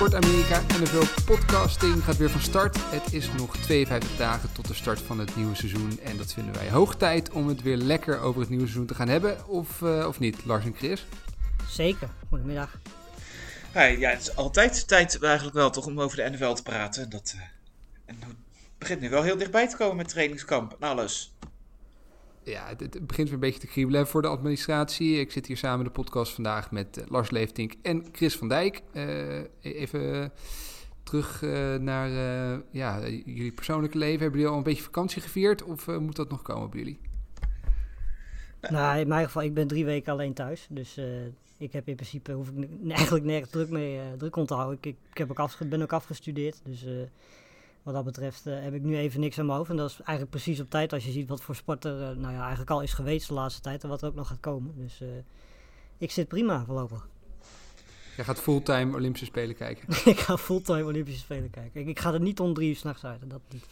seizoen. Sport Amerika NFL podcasting gaat weer van start. Het is nog 52 dagen tot de start van het nieuwe seizoen. En dat vinden wij hoog tijd om het weer lekker over het nieuwe seizoen te gaan hebben. Of, eh, of niet, Lars en Chris? Zeker. Goedemiddag. Hey, ja, het is altijd tijd eigenlijk wel toch om over de NFL te praten. Dat, eh, en het begint nu wel heel dichtbij te komen met trainingskamp en alles. Ja, het, begint weer een beetje te kriebelen voor de administratie. Ik zit hier samen de podcast vandaag met eh, Lars Leeftink en Chris van Dijk. Eh, even terug eh, naar ja, jullie persoonlijke leven. Hebben jullie al een beetje vakantie gevierd of moet dat nog komen bij jullie? Nou, in mijn geval, ik ben drie weken alleen thuis. Dus ik heb in principe, hoef ik eigenlijk nergens druk mee druk om te houden. Ik, ik, heb ook afge- ben ook afgestudeerd. Dus wat dat betreft eh, heb ik nu even niks aan mijn hoofd. En dat is eigenlijk precies op tijd als je ziet wat voor sport er eh, nou ja, eigenlijk al is geweest de laatste tijd. En wat er ook nog gaat komen. Dus eh, ik zit prima voorlopig. Jij gaat fulltime Olympische Spelen kijken. ik ga fulltime Olympische Spelen kijken. Ik, ik ga er niet om drie uur s'nachts uit. Dat niet.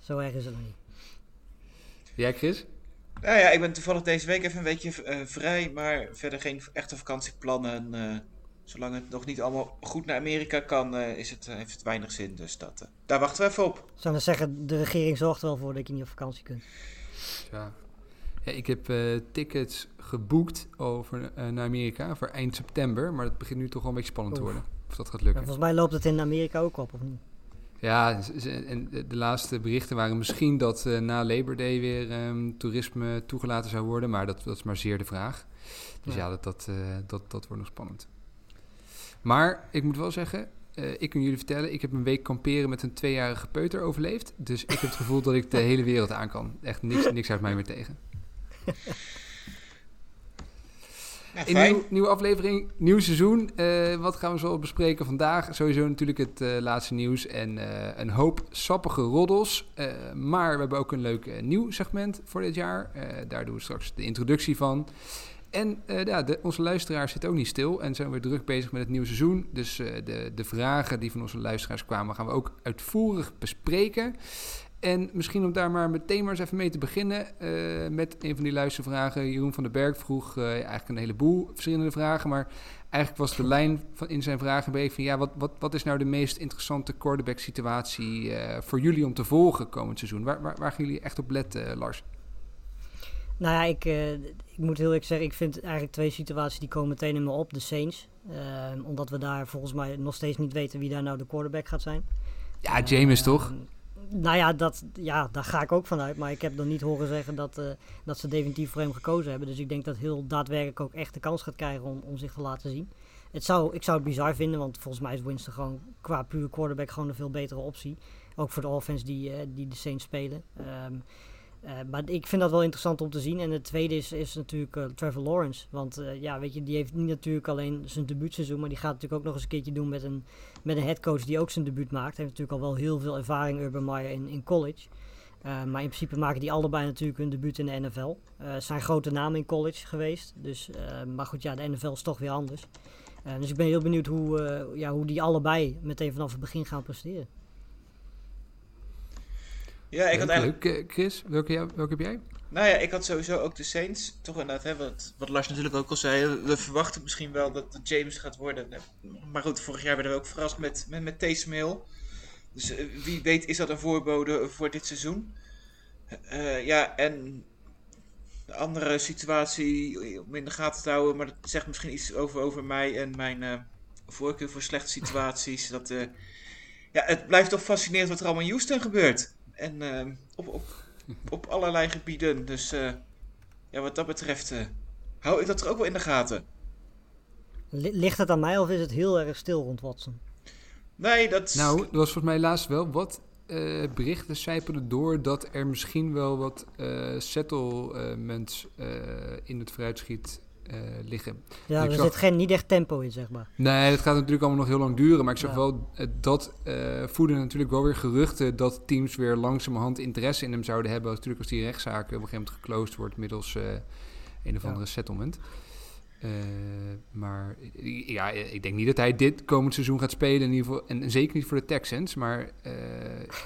Zo erg is het nog niet. Jij Chris? Nou ja, ik ben toevallig deze week even een weekje eh, vrij, maar verder geen echte vakantieplannen. Zolang het nog niet allemaal goed naar Amerika kan, eh, is het, eh, heeft het weinig zin. Dus dat, eh, daar wachten we even op. Zou dan zeggen, de regering zorgt er wel voor dat je niet op vakantie kunt. Ja. ja ik heb eh, tickets geboekt over, eh, naar Amerika voor eind september. Maar het begint nu toch wel een beetje spannend te worden. Of dat gaat lukken. volgens mij loopt het in Amerika ook op, of niet? Ja, en de, laatste berichten waren misschien dat eh, na Labor Day weer ehm, toerisme toegelaten zou worden. Maar dat, dat is maar zeer de vraag. Dus ja, Ja. dat, dat, dat, dat wordt nog spannend. Maar ik moet wel zeggen, eh, ik kan jullie vertellen, ik heb een week kamperen met een tweejarige peuter overleefd. Dus ik heb het gevoel dat ik de hele wereld aan kan. Echt niks, niks uit mij meer tegen. Ja, fijn. nieuw, nieuwe aflevering, nieuw seizoen. Eh, wat gaan we zo bespreken vandaag? Sowieso natuurlijk het eh, laatste nieuws en een hoop sappige roddels. Maar we hebben ook een leuk nieuw segment voor dit jaar. Daar doen we straks de introductie van. En eh, ja, onze luisteraars zitten ook niet stil en zijn weer druk bezig met het nieuwe seizoen. Dus eh, de, de vragen die van onze luisteraars kwamen gaan we ook uitvoerig bespreken. En misschien om daar maar meteen maar eens even mee te beginnen eh, met een van die luistervragen. Jeroen van den Berg vroeg eigenlijk een heleboel verschillende vragen, maar eigenlijk was de lijn van in zijn vragen een beetje van ja, wat, wat, wat is nou de meest interessante quarterback situatie voor jullie om te volgen komend seizoen? Waar, waar, waar gaan jullie echt op letten, Lars? Nou ja, ik, eh, ik moet heel eerlijk zeggen, ik vind eigenlijk twee situaties die komen meteen in me op. De Saints, Ehm, omdat we daar volgens mij nog steeds niet weten wie daar nou de quarterback gaat zijn. Ja, James toch? Ehm, nou ja, dat, ja, daar ga ik ook vanuit. Maar ik heb nog niet horen zeggen dat, eh, dat ze definitief voor hem gekozen hebben. Dus ik denk dat heel daadwerkelijk ook echt de kans gaat krijgen om, om zich te laten zien. Het zou, ik zou het bizar vinden, want volgens mij is Winston gewoon qua puur quarterback gewoon een veel betere optie. Ook voor de offense die, eh, die de Saints spelen. Eh, maar ik vind dat wel interessant om te zien. En het tweede is, natuurlijk eh, Trevor Lawrence. Want eh, ja, weet je, die heeft niet natuurlijk alleen zijn debuutseizoen, maar die gaat natuurlijk ook nog eens een keertje doen met een, met een headcoach die ook zijn debuut maakt. Hij heeft natuurlijk al wel heel veel ervaring, Urban Meyer, in, in college. Eh, maar in principe maken die allebei natuurlijk hun debuut in de NFL. Eh zijn grote namen in college geweest. Dus, eh, maar goed, ja, de NFL is toch weer anders. Eh, dus ik ben heel benieuwd hoe, eh, ja, hoe die allebei meteen vanaf het begin gaan presteren. Ja, ik had eigenlijk... leuk. Eh, Chris, welke, jou- welke heb jij? Nou ja, ik had sowieso ook de Saints. Toch inderdaad, hè, wat, wat Lars natuurlijk ook al zei. we- verwachten misschien wel dat het James gaat worden. Maar goed, vorig jaar werden we ook verrast met, met, met. Dus eh, wie weet is dat een voorbode voor dit seizoen. Eh, ja, en de andere situatie om in de gaten te houden. Maar dat zegt misschien iets over, over mij en mijn eh, voorkeur voor slechte situaties. Dat, eh, ja, het blijft toch fascinerend wat er allemaal in Houston gebeurt. En eh, op, op, op allerlei gebieden. Dus eh, ja, wat dat betreft eh, hou ik dat er ook wel in de gaten. Li- ligt het aan mij of is het heel erg stil rond Watson? Nee, dat... Nou, dat was volgens mij laatst wel wat eh, berichten sijpelen door dat er misschien wel wat eh settlements eh, in het vooruitschiet eh, liggen. Ja, er zag- zit geen, niet echt tempo in, zeg maar. Nee, dat gaat natuurlijk allemaal nog heel lang duren. Maar ik zag Ja. wel dat eh voeden natuurlijk wel weer geruchten dat teams weer langzamerhand interesse in hem zouden hebben. Als, natuurlijk als die rechtszaak op een gegeven moment geclosed wordt middels eh, een of Ja. andere settlement. Maar ja, ik denk niet dat hij dit komend seizoen gaat spelen. In ieder geval, en, en zeker niet voor de Texans. Maar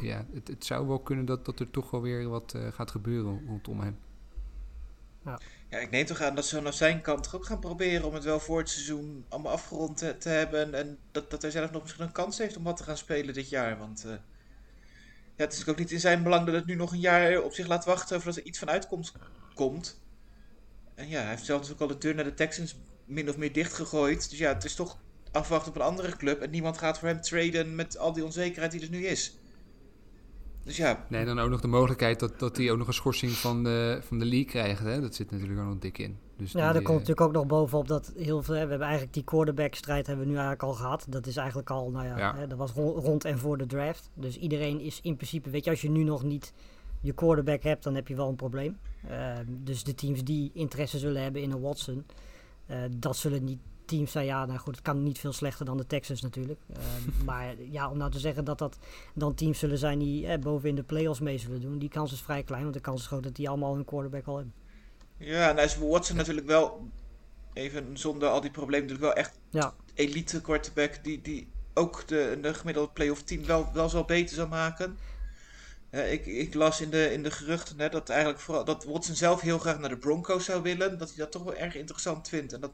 ja, het, het zou wel kunnen dat, dat er toch wel weer wat gaat gebeuren rondom hem. Ja, ik neem toch aan dat ze vanaf zijn kant ook gaan proberen om het wel voor het seizoen allemaal afgerond te, hebben. En dat, dat hij zelf nog misschien een kans heeft om wat te gaan spelen dit jaar. Want eh, ja, het is ook niet in zijn belang dat het nu nog een jaar op zich laat wachten voordat er iets van uitkomst komt. En ja, hij heeft zelf natuurlijk al de deur naar de Texans min of meer dichtgegooid. Dus ja, het is toch afwachten op een andere club. En niemand gaat voor hem traden met al die onzekerheid die er nu is. Dus ja, Nee, dan ook nog de mogelijkheid dat, dat hij ook nog een schorsing van de, van de league krijgt. Hè? Dat zit natuurlijk ook nog dik in. Dus Ja, die, daar eh, komt natuurlijk ook nog bovenop dat heel veel. We hebben eigenlijk die quarterback-strijd hebben we nu eigenlijk al gehad. Dat is eigenlijk al, nou ja, Ja. Hè, dat was ro- rond en voor de draft. Dus iedereen is in principe, weet je, als je nu nog niet je quarterback hebt, dan heb je wel een probleem. Ehm, dus de teams die interesse zullen hebben in een Watson, eh, dat zullen niet teams zijn. Ja, nou goed, het kan niet veel slechter dan de Texans natuurlijk. Ehm, maar ja, om nou te zeggen dat dat dan teams zullen zijn die eh, boven in de playoffs mee zullen doen, die kans is vrij klein, want de kans is groot dat die allemaal hun quarterback al hebben. Ja, nou is Watson natuurlijk wel, even zonder al die problemen, natuurlijk wel echt Ja. elite quarterback die, die ook de, de gemiddelde playoff team wel, wel zal beter zal maken. Eh, ik, ik las in de, in de geruchten hè, dat, eigenlijk vooral, dat Watson zelf heel graag naar de Broncos zou willen. Dat hij dat toch wel erg interessant vindt. En dat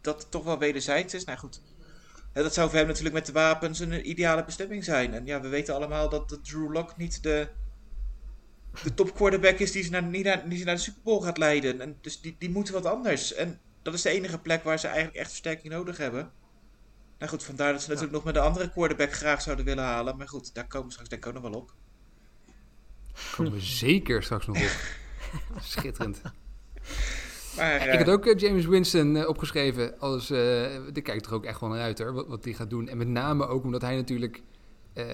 dat het toch wel wederzijds is. Nou goed, dat zou voor hem natuurlijk met de wapens een ideale bestemming zijn. En ja, we weten allemaal dat de Drew Lock niet de, de top quarterback is die ze naar, niet naar, die ze naar de Super Bowl gaat leiden. En dus die, die moeten wat anders. En dat is de enige plek waar ze eigenlijk echt versterking nodig hebben. Nou goed, vandaar dat ze natuurlijk nog met de andere quarterback graag zouden willen halen. Maar goed, daar komen we straks denk ik ook nog wel op. komen we zeker straks nog op. Schitterend. Maar, Ik eh, had ook eh, James Winston eh, opgeschreven. Als, eh daar kijk toch ook echt wel naar uit hoor, wat, wat hij gaat doen. En met name ook omdat hij natuurlijk... eh,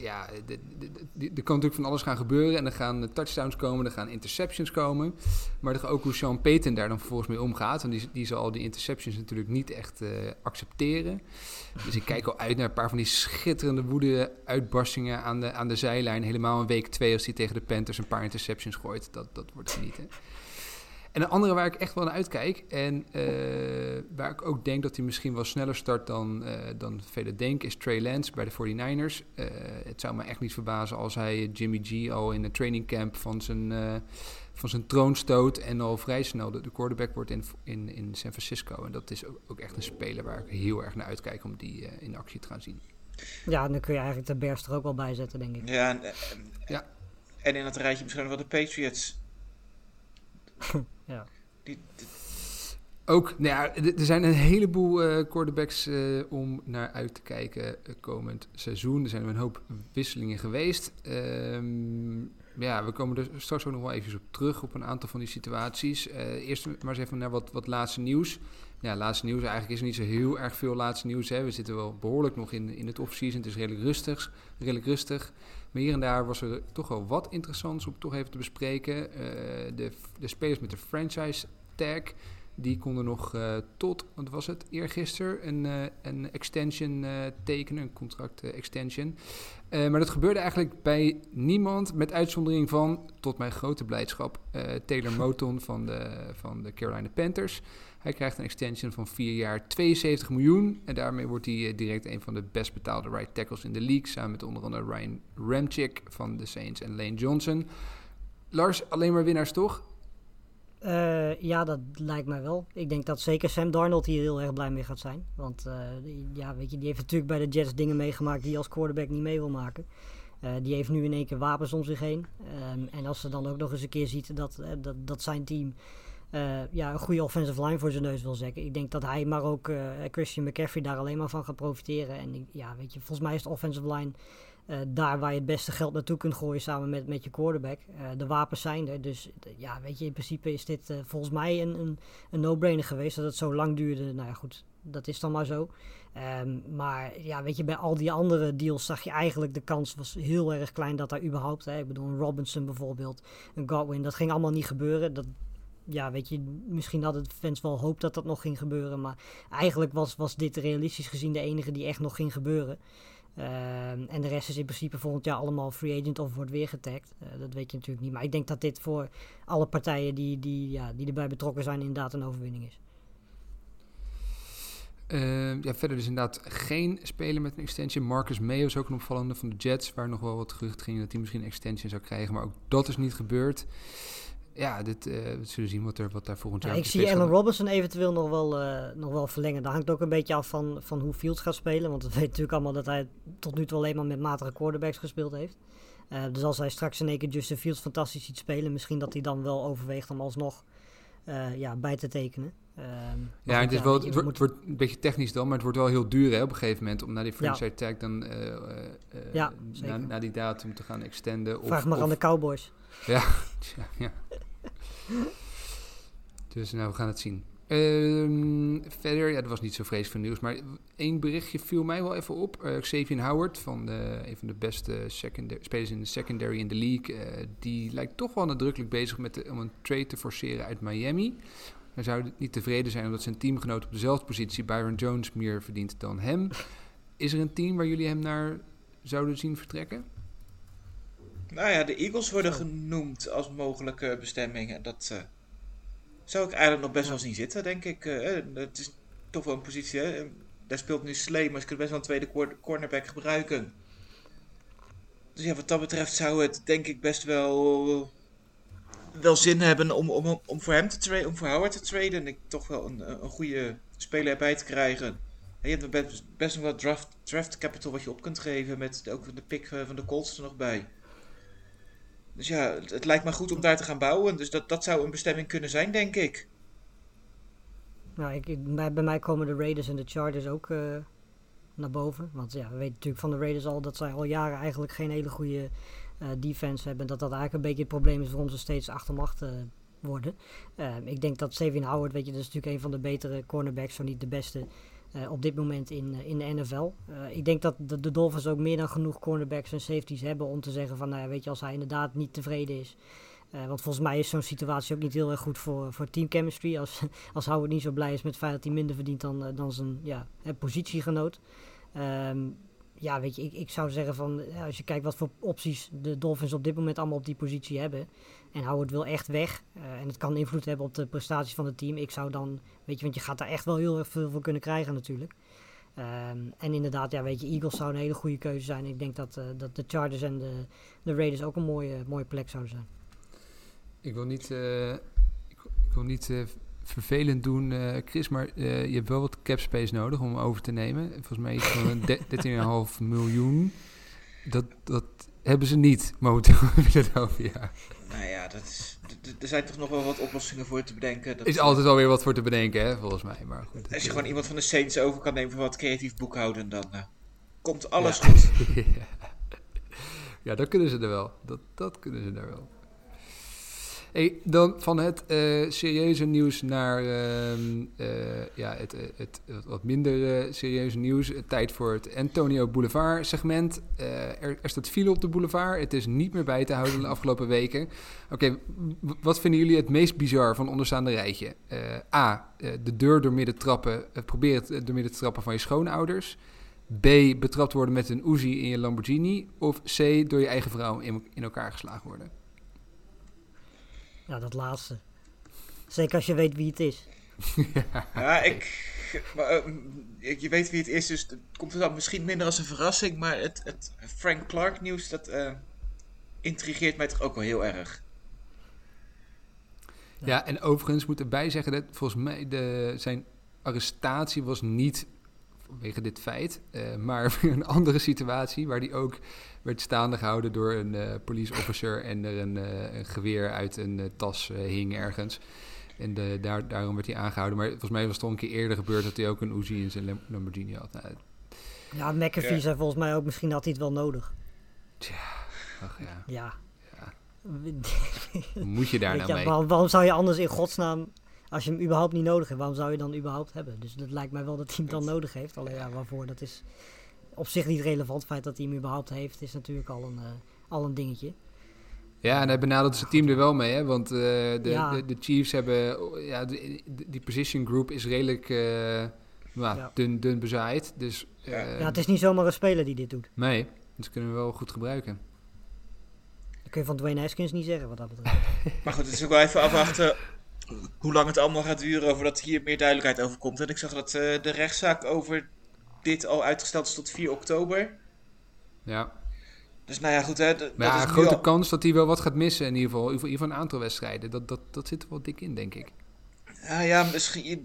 ja, er kan natuurlijk van alles gaan gebeuren. En er gaan eh, touchdowns komen, er gaan interceptions komen. Maar toch ook hoe Sean Payton daar dan vervolgens mee omgaat. Want die, die zal die interceptions natuurlijk niet echt eh, accepteren. Dus ik kijk al uit naar een paar van die schitterende woede uitbarstingen aan de, aan de zijlijn. Helemaal in week 2 als hij tegen de Panthers een paar interceptions gooit. Dat, dat wordt genieten. En een andere waar ik echt wel naar uitkijk en eh, waar ik ook denk dat hij misschien wel sneller start dan, eh, dan velen denken, is Trey Lance bij de 49ers. Eh, het zou me echt niet verbazen als hij Jimmy G al in het training camp van zijn, eh, van zijn troon stoot en al vrij snel de, de quarterback wordt in, in, in San Francisco. En dat is ook, ook echt een speler waar ik heel erg naar uitkijk om die eh, in actie te gaan zien. Ja, en dan kun je eigenlijk de Bears er ook wel bij zetten, denk ik. Ja, en, en, Ja. en in het rijtje misschien nog wel de Patriots. Ja. Die, die- Ook, nou ja, er zijn een heleboel eh quarterbacks eh, om naar uit te kijken eh, komend seizoen. Er zijn een hoop wisselingen geweest. Ehm, ja, we komen er straks ook nog wel even op terug op een aantal van die situaties. Eh, eerst maar eens even naar wat, wat laatste nieuws. Ja, laatste nieuws. Eigenlijk is er niet zo heel erg veel laatste nieuws. Hè. We zitten wel behoorlijk nog in, in het offseason. Het is redelijk rustig, redelijk rustig. Maar hier en daar was er toch wel wat interessants om toch even te bespreken. Eh, de, de spelers met de franchise tag, die konden nog eh, tot, wat was het, eergisteren een, eh, een extension tekenen, een contract extension. Maar dat gebeurde eigenlijk bij niemand, met uitzondering van, tot mijn grote blijdschap, Taylor Moton van de, van de Carolina Panthers. Hij krijgt een extension van 4 jaar 72 miljoen. En daarmee wordt hij eh, direct een van de best betaalde right tackles in de league. Samen met onder andere Ryan Ramchick van de Saints en Lane Johnson. Lars, alleen maar winnaars toch? Eh, ja, dat lijkt mij wel. Ik denk dat zeker Sam Darnold hier heel erg blij mee gaat zijn. Want eh, ja, weet je, die heeft natuurlijk bij de Jets dingen meegemaakt die hij als quarterback niet mee wil maken. Die heeft nu in één keer wapens om zich heen. Ehm, en als ze dan ook nog eens een keer ziet dat, dat, dat zijn team ja, een goede offensive line voor zijn neus wil zetten. Ik denk dat hij, maar ook eh, Christian McCaffrey daar alleen maar van gaat profiteren. En ja, weet je, volgens mij is de offensive line eh, daar waar je het beste geld naartoe kunt gooien samen met, met je quarterback. Eh, de wapens zijn er. Dus eh, ja, weet je, in principe is dit eh, volgens mij een, een, een no-brainer geweest. Dat het zo lang duurde. Nou ja, goed, dat is dan maar zo. Ehm, maar ja, weet je, bij al die andere deals zag je eigenlijk de kans was heel erg klein dat daar überhaupt. Hè, ik bedoel, een Robinson bijvoorbeeld, een Godwin, dat ging allemaal niet gebeuren. Dat, ja, weet je, misschien hadden de fans wel hoop dat dat nog ging gebeuren. Maar eigenlijk was, was dit realistisch gezien de enige die echt nog ging gebeuren. Ehm, en de rest is in principe volgend jaar allemaal free agent of wordt weer getagd. Eh, dat weet je natuurlijk niet. Maar ik denk dat dit voor alle partijen die, die, ja, die erbij betrokken zijn inderdaad een overwinning is. Eh, ja, verder dus inderdaad geen speler met een extension. Marcus Mayo is ook een opvallende van de Jets, waar nog wel wat gerucht ging dat hij misschien een extension zou krijgen, maar ook dat is niet gebeurd. Ja, dit, eh, we zullen zien wat, er, wat daar volgend Ja, jaar ik op de zie Allen. Robinson eventueel nog wel, eh, nog wel verlengen. Dat hangt ook een beetje af van, van hoe Fields gaat spelen. Want we weten natuurlijk allemaal dat hij tot nu toe alleen maar met matige quarterbacks gespeeld heeft. Eh, dus als hij straks in één keer Justin Fields fantastisch ziet spelen, misschien dat hij dan wel overweegt om alsnog eh, ja, bij te tekenen. Ehm, Ja, het, is ja, wel, het, wordt, een beetje technisch dan, maar het wordt wel heel duur hè, op een gegeven moment om na die franchise tag dan eh, eh, Ja, na, zeker. na die datum te gaan extenden. Of, Vraag maar of- aan de Cowboys. Ja, ja. Dus nou, we gaan het zien. Ehm, verder, ja, dat was niet zo vreselijk nieuws, maar één berichtje viel mij wel even op. Eh Xavier Howard, van de, een van de beste spelers in de secondary in de league, eh, die lijkt toch wel nadrukkelijk bezig met de, om een trade te forceren uit Miami. Hij zou niet tevreden zijn omdat zijn teamgenoot op dezelfde positie, Byron Jones, meer verdient dan hem. Is er een team waar jullie hem naar zouden zien vertrekken? Nou ja, de Eagles worden genoemd als mogelijke bestemming. En dat eh, zou ik eigenlijk nog best wel zien zitten, denk ik. Eh, eh, het is toch wel een positie, hè. Daar speelt nu Slee, maar ze kunnen best wel een tweede cor- cornerback gebruiken. Dus ja, wat dat betreft zou het denk ik best wel, wel zin hebben om, om, om voor hem te traden, om voor Howard te traden. En ik toch wel een, een goede speler erbij te krijgen. En je hebt best, best wat draft, draft capital wat je op kunt geven met ook de pick eh, van de Colts er nog bij. Dus ja, het, lijkt me goed om daar te gaan bouwen. Dus dat, dat zou een bestemming kunnen zijn, denk ik. Nou, ik, bij, bij mij komen de Raiders en de Chargers ook eh, naar boven. Want ja, we weten natuurlijk van de Raiders al dat zij al jaren eigenlijk geen hele goede eh, defense hebben. Dat dat eigenlijk een beetje het probleem is waarom ze steeds achtermacht eh, worden. Ik denk dat Steven Howard, weet je, dat is natuurlijk een van de betere cornerbacks, zo niet de beste. Eh, op dit moment in, eh, in de NFL. Eh, ik denk dat de, Dolphins ook meer dan genoeg cornerbacks en safeties hebben om te zeggen van, nou weet je, als hij inderdaad niet tevreden is, want volgens mij is zo'n situatie ook niet heel erg goed voor, voor team chemistry. Als, als Howard niet zo blij is met het feit dat hij minder verdient dan, dan zijn ja, positiegenoot. Ehm, ja, weet je, ik, ik zou zeggen van als je kijkt wat voor opties de Dolphins op dit moment allemaal op die positie hebben. En Howard wil echt weg. eh, en het kan invloed hebben op de prestaties van het team. Ik zou dan, weet je, want je gaat daar echt wel heel erg veel voor kunnen krijgen natuurlijk. Ehm, en inderdaad, ja, weet je, Eagles zou een hele goede keuze zijn. Ik denk dat, eh, dat de Chargers en de, de Raiders ook een mooie, mooie plek zouden zijn. Ik wil niet, eh, ik, ik wil niet vervelend doen, Chris, maar je hebt wel wat cap space nodig om over te nemen. Volgens mij iets van een de- 13,5 miljoen. Dat, dat hebben ze niet momenteel in Philadelphia. Nou ja, dat is, er zijn toch nog wel wat oplossingen voor te bedenken. Dat, is altijd alweer wat voor te bedenken, hè, volgens mij. Maar goed, Als je gewoon iemand van de Saints over kan nemen voor wat creatief boekhouden, dan eh, komt alles Ja. goed. ja, dat kunnen ze er wel. Dat, dat kunnen ze er wel. Dan van het eh, serieuze nieuws naar ehm, eh, ja, het, eh, het, het wat minder serieuze nieuws. Tijd voor het Antonio Boulevard segment. Er, staat file op de boulevard. Het is niet meer bij te houden de afgelopen weken. Oké, wat vinden jullie het meest bizar van onderstaande rijtje? A, de deur door midden trappen. probeer het door midden trappen van je schoonouders. B. Betrapt worden met een Uzi in je Lamborghini. Of C. Door je eigen vrouw in elkaar geslagen worden. Ja, dat laatste. Zeker als je weet wie het is. Ja, ik, maar, eh, ik- je weet wie het is, dus het komt dan misschien minder als een verrassing. Maar het, het Frank Clark nieuws, dat eh, intrigeert mij toch ook wel heel erg. Ja, en overigens moet erbij zeggen dat volgens mij de, zijn arrestatie was niet vanwege dit feit, eh, maar een andere situatie waar die ook werd staande gehouden door een eh police officer en er een, eh, een geweer uit een eh, tas hing ergens. En de, daar, daarom werd hij aangehouden. Maar volgens mij was het al een keer eerder gebeurd dat hij ook een Uzi in zijn Lam- Lamborghini had. Nou, Ja, McAfee Ja. zei volgens mij ook, misschien had hij het wel nodig. Ach ja, Ja. Ja. Moet je daar nou mee? waarom, waarom zou je anders in godsnaam, als je hem überhaupt niet nodig hebt, waarom zou je dan überhaupt hebben? Dus dat lijkt mij wel dat hij hem dan nodig heeft. Alleen ja, waarvoor, dat is op zich niet relevant. Het feit dat hij hem überhaupt heeft, is natuurlijk al een, eh, al een dingetje. Ja, en hij benadert zijn team er wel mee, hè? Want eh, de, Ja. de, de Chiefs hebben... Ja, de- de- die position group is redelijk eh, nou, Ja. dun, dun bezaaid. Dus Ja. eh, Ja, het is niet zomaar een speler die dit doet. nee, dus kunnen we wel goed gebruiken. Dat kun je van Dwayne Haskins niet zeggen wat dat betreft. Maar goed, het is ook wel even afwachten hoe lang het allemaal gaat duren voordat hier meer duidelijkheid over komt. En ik zag dat eh, de rechtszaak over dit al uitgesteld is tot 4 oktober. Ja, Dus nou ja, goed hè. maar dat ja, is een nu grote al- kans dat hij wel wat gaat missen in ieder geval. In ieder geval, in ieder geval een aantal wedstrijden. Dat, dat, dat zit er wel dik in, denk ik. Ja, ja, misschien. Je,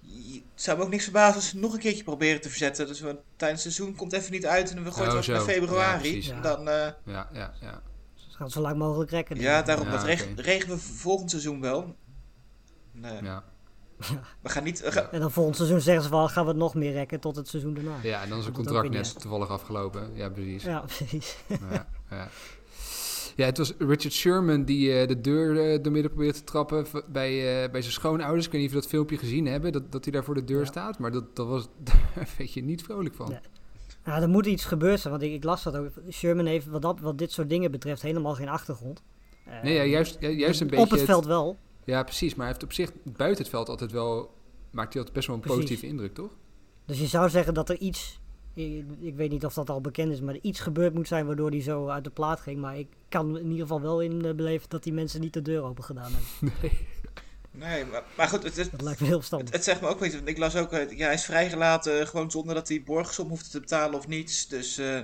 je- het zou me ook niks verbazen als ze nog een keertje proberen te verzetten. Dus we, tijdens het seizoen komt even niet uit en we gooien Oh, het wel zo. naar Ja, februari. precies. En dan, eh, Ja, ja, ja. Dus het gaat zo lang mogelijk rekken. ja, daarom. Ja, dat reg- oké. regelen we volgend seizoen wel. Nee, ja. We gaan niet. we gaan- En dan volgend seizoen zeggen ze van gaan we het nog meer rekken tot het seizoen daarna. Ja, en dan is het contract net toevallig afgelopen. Ja, precies. Ja, precies. Ja, ja. ja, het was Richard Sherman die eh, de deur eh, door midden probeerde te trappen bij, eh, bij zijn schoonouders. Ik weet niet of je dat filmpje gezien hebben, dat, dat hij daar voor de deur Ja. staat. Maar dat, dat was, daar weet je niet vrolijk van. Nee. Ja, er moet iets gebeurd zijn, want ik, ik las dat ook. Sherman heeft wat, dat, wat dit soort dingen betreft helemaal geen achtergrond. Eh, Nee, ja, juist, ja, juist een beetje... Op het veld wel. Ja, precies. Maar hij heeft op zich buiten het veld altijd wel... Maakt hij altijd best wel een Precies. positieve indruk, toch? Dus je zou zeggen dat er iets, ik, ik weet niet of dat al bekend is, maar er iets gebeurd moet zijn waardoor hij zo uit de plaat ging. Maar ik kan in ieder geval wel in eh, beleven dat die mensen niet de deur open gedaan hebben. Nee, maar, maar goed, het, is, Dat lijkt me heel het, verstandig. het zegt me ook iets. Want ik las ook, eh, ja, hij is vrijgelaten eh, gewoon zonder dat hij borgsom hoeft te betalen of niets. Dus eh,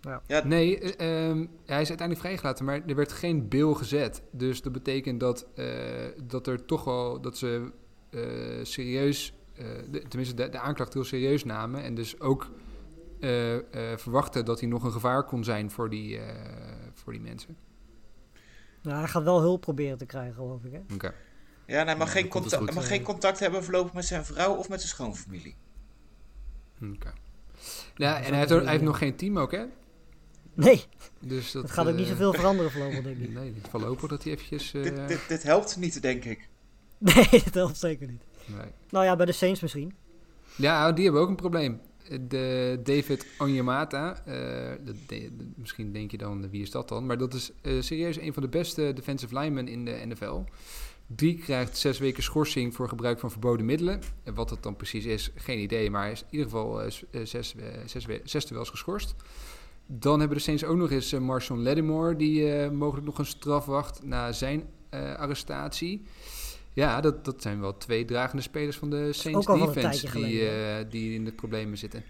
Ja. ja, Nee, eh, ehm, hij is uiteindelijk vrijgelaten, maar er werd geen bail gezet. Dus dat betekent dat, eh, dat er toch wel... Dat ze eh, serieus... eh, de- tenminste, de, de aanklacht heel serieus namen. En dus ook eh, eh, verwachten dat hij nog een gevaar kon zijn voor die, eh, voor die mensen. Nou, hij gaat wel hulp proberen te krijgen, geloof ik. Hè? Oké. ja en hij mag, Ja, geen, contact, goed. mag geen contact hebben voorlopig met zijn vrouw of met zijn schoonfamilie. Oké. Ja, en hij heeft, er- hij heeft nog geen team ook, hè? Nee, Dus dat, het gaat ook niet eh, zoveel veranderen voorlopig, denk ik. Nee, voorlopig dat hij eventjes... eh, Dit, dit, dit helpt niet, denk ik. Nee, dat helpt zeker niet. nee. Nou ja, bij de Saints misschien. Ja, die hebben ook een probleem. De David Onyemata, eh, de, de- de- misschien denk je dan, wie is dat dan? Maar dat is eh, serieus een van de beste defensive linemen in de NFL. Die krijgt zes weken schorsing voor gebruik van verboden middelen. En wat dat dan precies is, geen idee. Maar hij is in ieder geval eh, eh, zes, zes, zes geschorst. Dan hebben de Saints ook nog eens uh, Marshawn Lattimore... die eh, mogelijk nog een straf wacht na zijn eh, arrestatie. Ja, dat, dat zijn wel twee dragende spelers van de Saints defense... die, eh, die in de problemen zitten.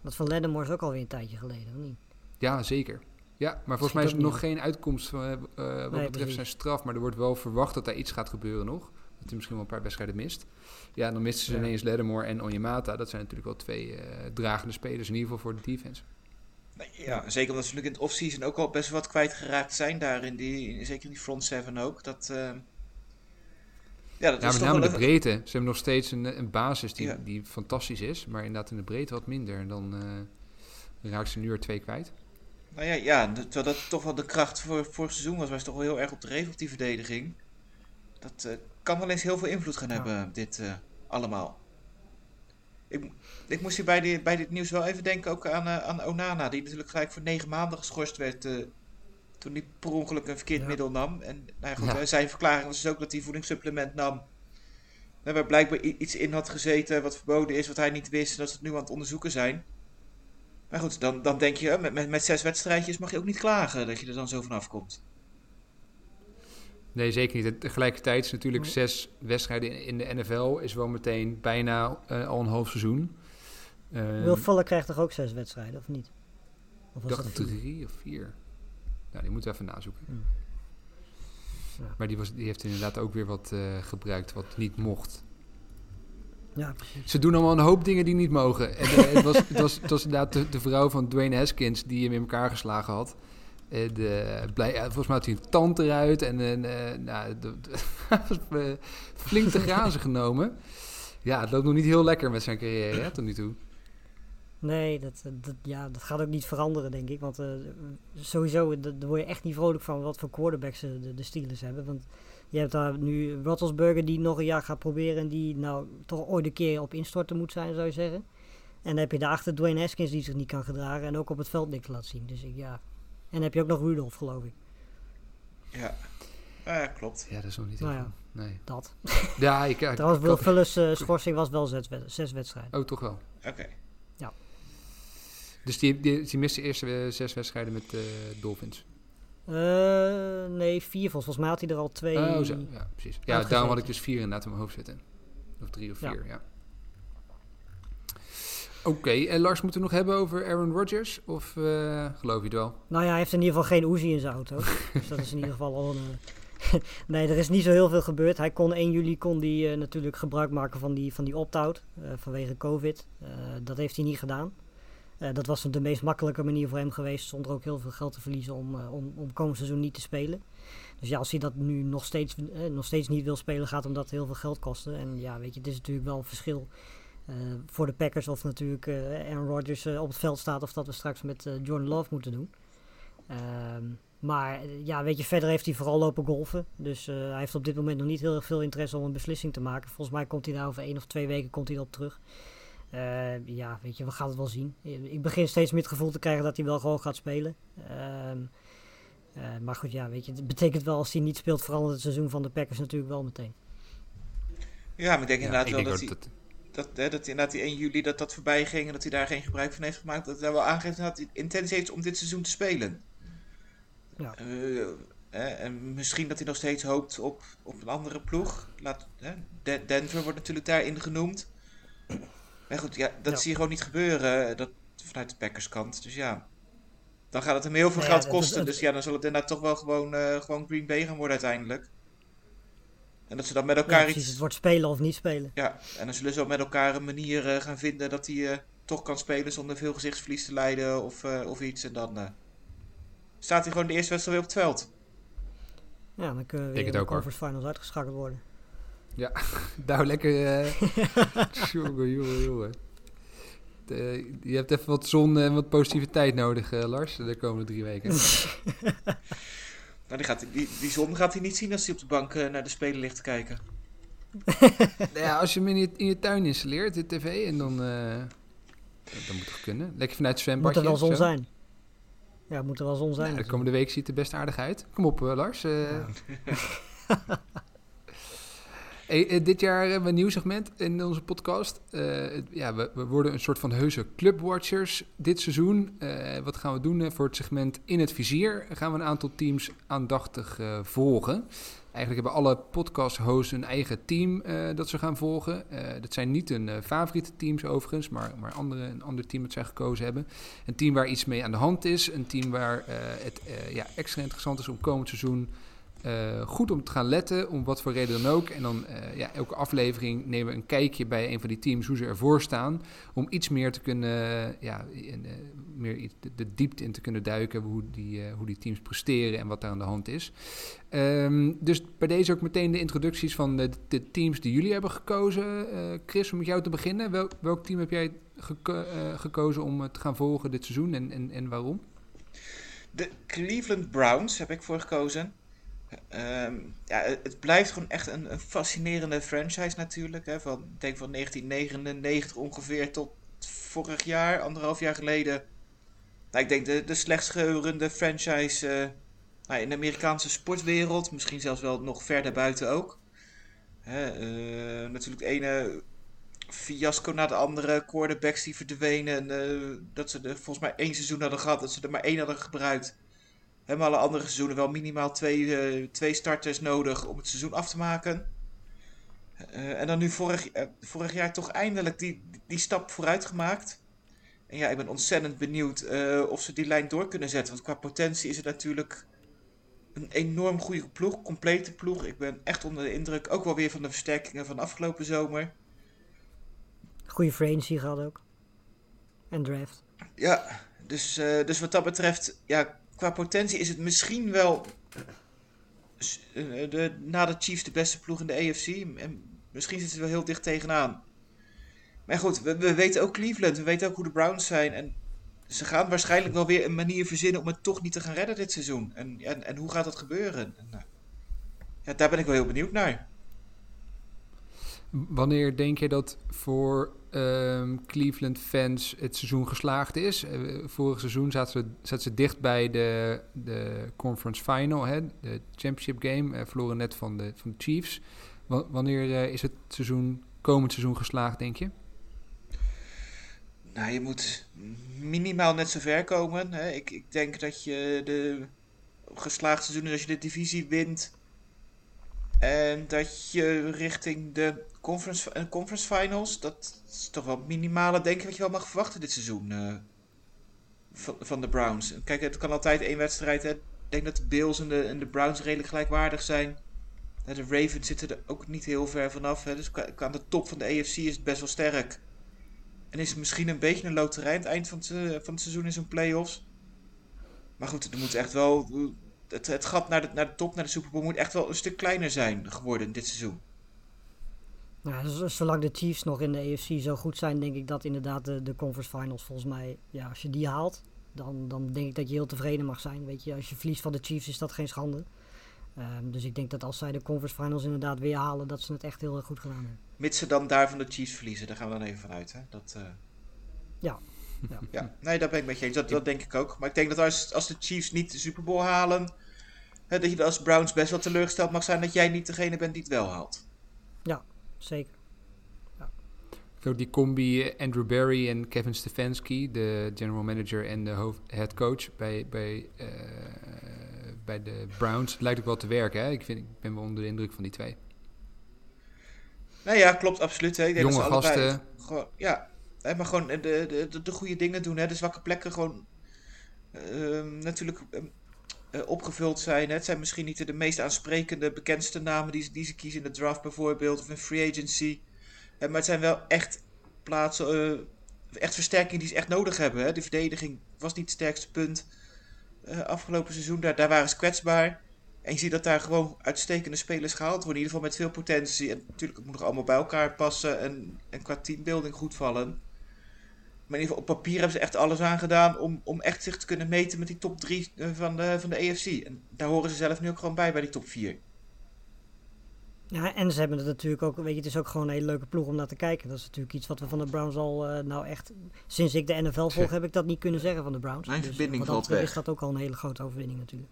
Dat van Lattimore is ook alweer een tijdje geleden, of niet? Ja, zeker. Ja, maar volgens mij is er nog geen uitkomst van, eh, eh, wat Nee, betreft zijn straf. Maar er wordt wel verwacht dat daar iets gaat gebeuren nog. Dat hij misschien wel een paar wedstrijden mist. Ja, dan misten ze Ja. ineens Lattimore en Onyemata. Dat zijn natuurlijk wel twee eh, dragende spelers, in ieder geval voor de defense. Ja, zeker omdat ze natuurlijk in het offseason ook al best wat kwijtgeraakt zijn daar. In die, zeker in die front seven ook. Dat, eh, ja, dat Ja, is met toch name de even- breedte. Ze hebben nog steeds een, een basis die, Ja. die fantastisch is. Maar inderdaad in de breedte wat minder. En dan eh raakt ze nu er twee kwijt. Nou ja, ja, dat- terwijl dat toch wel de kracht voor vorig seizoen was. Was toch wel heel erg op de reef op die verdediging. Dat eh, kan wel eens heel veel invloed gaan Ja. hebben, dit allemaal. Ik, ik moest hier bij, dit bij dit nieuws wel even denken ook aan, eh, aan Onana. Die natuurlijk gelijk voor negen maanden geschorst werd. eh, toen hij per ongeluk een verkeerd Ja. middel nam. En nou ja, goed, Ja. eh, zijn verklaring was dus ook dat hij voedingssupplement nam. eh, Waar blijkbaar iets in had gezeten wat verboden is, wat hij niet wist. En dat ze het nu aan het onderzoeken zijn. Maar goed, dan, dan denk je, met, met, met zes wedstrijdjes mag je ook niet klagen dat je er dan zo vanaf komt. Nee, zeker niet. Tegelijkertijd is natuurlijk Nee. zes wedstrijden in- de NFL... is wel meteen bijna eh, al een half seizoen. Ehm, Will Fuller krijgt toch ook zes wedstrijden, of niet? Of was dacht dat drie of vier. Nou, die moeten we even nazoeken. Hmm. Ja. Maar die, was, die heeft inderdaad ook weer wat eh, gebruikt wat niet mocht. Ja. Ze doen allemaal een hoop dingen die niet mogen. En, eh, het, was, het, was, het was inderdaad de, de vrouw van Dwayne Haskins die hem in elkaar geslagen had. De, blij, ja, volgens mij had hij een tand eruit en een, eh, nou, de, de- eh, flink te grazen genomen. Ja, het loopt nog niet heel lekker met zijn carrière hè, tot nu toe. Nee, dat, dat, ja, dat gaat ook niet veranderen, denk ik. Want uh, sowieso, daar word je echt niet vrolijk van wat voor quarterbacks de, de Steelers hebben. Want je hebt daar nu Roethlisberger die nog een jaar gaat proberen... en die nou toch ooit een keer op instorten moet zijn, zou je zeggen. En dan heb je daarachter Dwayne Haskins die zich niet kan gedragen... en ook op het veld niks laat zien. Dus ik, ja... En dan heb je ook nog Rudolph, geloof ik. Ja, ja klopt. Ja, dat is nog niet nou ja. Nee. dat. Ja, ik... ik Trouwens, Will uh, schorsing was wel zes, wed- zes wedstrijden. Oh, toch wel. Oké. Dus die, die, die mist de eerste zes wedstrijden met de Dolphins. Eh, nee, vier volgens Volgens mij had hij er al twee. Oh, zo. Ja, precies. Ja, daarom had ik dus vier inderdaad in mijn hoofd zitten. Of drie of Ja. vier, ja. Oké, en Lars, moeten we het nog hebben over Aaron Rodgers? Of eh, geloof je het wel? Nou ja, hij heeft in ieder geval geen Uzi in zijn auto. dus dat is in ieder geval al een... eh, nee, er is niet zo heel veel gebeurd. Hij kon 1 juli kon die, eh, natuurlijk gebruik maken van die, van die opt-out vanwege COVID. Dat heeft hij niet gedaan. Dat was de meest makkelijke manier voor hem geweest, zonder ook heel veel geld te verliezen om, om, om komend seizoen niet te spelen. Dus ja, als hij dat nu nog steeds, nog steeds niet wil spelen, gaat hem dat heel veel geld kosten. En ja, weet je, het is natuurlijk wel een verschil voor de Packers of natuurlijk eh Aaron Rodgers eh, op het veld staat of dat we straks met eh, Jordan Love moeten doen. Ehm, maar eh, ja, weet je, verder heeft hij vooral lopen golfen. Dus eh, hij heeft op dit moment nog niet heel erg veel interesse om een beslissing te maken. Volgens mij komt hij daar over één of twee weken komt hij erop terug. Eh, ja, weet je, we gaan het wel zien. Ik begin steeds meer het gevoel te krijgen dat hij wel gewoon gaat spelen. Ehm, eh, maar goed, ja, weet je, het betekent wel als hij niet speelt, verandert het seizoen van de Packers natuurlijk wel meteen. Ja, maar ik denk Ja, inderdaad ik wel denk dat, hij, dat... dat, hè, dat inderdaad die 1 juli dat dat voorbij ging en dat hij daar geen gebruik van heeft gemaakt. Dat hij wel aangeeft dat hij intentie heeft om dit seizoen te spelen. Ja. Eh, hè, en misschien dat hij nog steeds hoopt op, op een andere ploeg. Laat, hè, De- Denver wordt natuurlijk daarin genoemd. Maar goed, ja, dat Ja. zie je gewoon niet gebeuren eh, dat, vanuit de Packers kant. Dus ja, dan gaat het hem heel veel Nou ja, geld kosten. dus ja, dan zal het inderdaad toch wel gewoon, eh, gewoon Green Bay gaan worden uiteindelijk. En dat ze dan met Ja, elkaar precies, iets... het wordt spelen of niet spelen. Ja, en dan zullen ze ook met elkaar een manier eh, gaan vinden dat hij eh, toch kan spelen zonder veel gezichtsverlies te lijden of, eh, of iets. En dan eh, staat hij gewoon de eerste wedstrijd weer op het veld. Ja, dan kunnen we Ik weer de hoor. conference finals uitgeschakeld worden. Nou, lekker... eh jongen, jongen, jongen. De- je hebt even wat zon en wat positiviteit nodig, eh, Lars, de komende drie weken. Nou, die, gaat, die, die zon gaat hij niet zien als hij op de bank eh, naar de spelen ligt te kijken. Nou ja, als je hem in je, in je tuin installeert, de tv, en dan... eh, dan moet het kunnen. Lekker vanuit het Moet zwembadje. er wel zon zo. zijn. Ja, moet er wel zon zijn. Ja, de komende week ziet het er best aardig uit. Kom op, eh, Lars. eh. Hey, eh, dit jaar hebben we een nieuw segment in onze podcast. Eh, ja, we, we worden een soort van heuse clubwatchers dit seizoen. Eh, wat gaan we doen eh, voor het segment In het Vizier? Gaan we een aantal teams aandachtig eh, volgen. Eigenlijk hebben alle podcast-hosts een eigen team eh, dat ze gaan volgen. Eh, dat zijn niet hun eh, favoriete teams overigens, maar, maar andere, een ander team dat zij gekozen hebben. Een team waar iets mee aan de hand is. Een team waar eh, het eh, ja, extra interessant is om komend seizoen eh, goed om te gaan letten, om wat voor reden dan ook. En dan eh, ja, elke aflevering nemen we een kijkje bij een van die teams, hoe ze ervoor staan. Om iets meer te kunnen, ja, eh, meer de, diepte in te kunnen duiken, hoe die, hoe die teams presteren en wat daar aan de hand is. Ehm, dus bij deze ook meteen de introducties van de, de teams die jullie hebben gekozen. Chris, om met jou te beginnen. Wel, welk team heb jij geko- gekozen om te gaan volgen dit seizoen en, en, en waarom? De Cleveland Browns heb ik voor gekozen. Ehm, ja, het blijft gewoon echt een, een fascinerende franchise natuurlijk. Hè, van, ik denk van 1999 ongeveer tot vorig jaar, anderhalf jaar geleden. Nou, ik denk de, de slechtst geurende franchise eh, nou, in de Amerikaanse sportwereld. Misschien zelfs wel nog verder buiten ook. Hè, eh, natuurlijk ene fiasco na de andere. Quarterbacks die verdwenen. eh, dat ze er volgens mij één seizoen hadden gehad. Dat ze er maar één hadden gebruikt. Hebben alle andere seizoenen wel minimaal twee, eh, twee starters nodig om het seizoen af te maken. Eh, en dan nu vorig, eh, vorig jaar toch eindelijk die, die stap vooruit gemaakt. En ja, ik ben ontzettend benieuwd of ze die lijn door kunnen zetten. Want qua potentie is het natuurlijk een enorm goede ploeg, complete ploeg. Ik ben echt onder de indruk, ook wel weer van de versterkingen van afgelopen zomer. Goede agency gehad ook. En draft. Ja, dus, dus wat dat betreft, ja, qua potentie is het misschien wel eh, de, na de Chiefs de beste ploeg in de AFC. En misschien zitten ze wel heel dicht tegenaan. Maar goed, we, we weten ook Cleveland. We weten ook hoe de Browns zijn. En ze gaan waarschijnlijk wel weer een manier verzinnen om het toch niet te gaan redden dit seizoen. En, en, en hoe gaat dat gebeuren? En, nou, ja, daar ben ik wel heel benieuwd naar. Wanneer denk je dat voor ehm, Cleveland fans het seizoen geslaagd is? Eh, vorig seizoen zaten ze, ze dicht bij de, de conference final, hè? de championship game. Uh, verloren net van de, van de Chiefs. Wa- wanneer eh, is het seizoen, komend seizoen geslaagd, denk je? Nou, je moet minimaal net zo ver komen. Hè. Ik, ik denk dat je de geslaagd seizoen als je de divisie wint. En dat je richting de conference, eh, conference finals, dat is toch wel minimale denk ik wat je wel mag verwachten dit seizoen. eh, van, van de Browns. Kijk, het kan altijd één wedstrijd. Hè. Ik denk dat de Bills en de, en de Browns redelijk gelijkwaardig zijn. De Ravens zitten er ook niet heel ver vanaf. Hè. Dus aan de top van de AFC is het best wel sterk. En is het misschien een beetje een loterij aan het eind van het, eh, van het seizoen in zo'n playoffs. Maar goed, er moet echt wel. Het, het gat naar de, naar de top, naar de Super Bowl, moet echt wel een stuk kleiner zijn geworden dit seizoen. Nou, zolang de Chiefs nog in de AFC zo goed zijn, denk ik dat inderdaad de, de conference finals volgens mij, ja, als je die haalt, dan, dan denk ik dat je heel tevreden mag zijn. Weet je, als je verliest van de Chiefs is dat geen schande. Ehm, dus ik denk dat als zij de conference finals inderdaad weer halen, dat ze het echt heel erg goed gedaan hebben. Mits ze dan daar van de Chiefs verliezen, daar gaan we dan even vanuit. Hè? Dat, eh, Ja. Ja. ja, nee, daar ben ik met je eens. Dat, dat denk ik ook. Maar ik denk dat als, als de Chiefs niet de Super Bowl halen, hè, dat je als Browns best wel teleurgesteld mag zijn dat jij niet degene bent die het wel haalt. Zeker. Ik vind ook die combi eh, Andrew Barry en Kevin Stefanski, de general manager en de hoofd, head coach bij, bij, eh, bij de Browns, lijkt ook wel te werken. Hè? Ik, vind, ik ben wel onder de indruk van die twee. Nee, ja, klopt, absoluut. Hè. Ik denk Jonge dat ze allebei gasten. Ja, maar gewoon de, de, de, de goede dingen doen. Hè. De zwakke plekken gewoon ehm, natuurlijk ehm, eh, opgevuld zijn. Hè. Het zijn misschien niet de meest aansprekende, bekendste namen die, die ze kiezen in de draft bijvoorbeeld. Of in free agency. Maar het zijn wel echt plaatsen, eh, echt versterkingen die ze echt nodig hebben. Hè. De verdediging was niet het sterkste punt eh, afgelopen seizoen. Daar, daar waren ze kwetsbaar. En je ziet dat daar gewoon uitstekende spelers gehaald worden. In ieder geval met veel potentie. En natuurlijk, het moet nog allemaal bij elkaar passen. En, en qua teambuilding goed vallen. Maar in ieder geval, op papier hebben ze echt alles aan gedaan om, om echt zich te kunnen meten met die top 3 van de, van de AFC. En daar horen ze zelf nu ook gewoon bij, bij die top 4. Ja, en ze hebben het natuurlijk ook, weet je, het is ook gewoon een hele leuke ploeg om naar te kijken. Dat is natuurlijk iets wat we van de Browns al, eh, nou echt, sinds ik de NFL volg, heb ik dat niet kunnen zeggen van de Browns. Mijn Dus verbinding valt weg. is dat ook al een hele grote overwinning natuurlijk.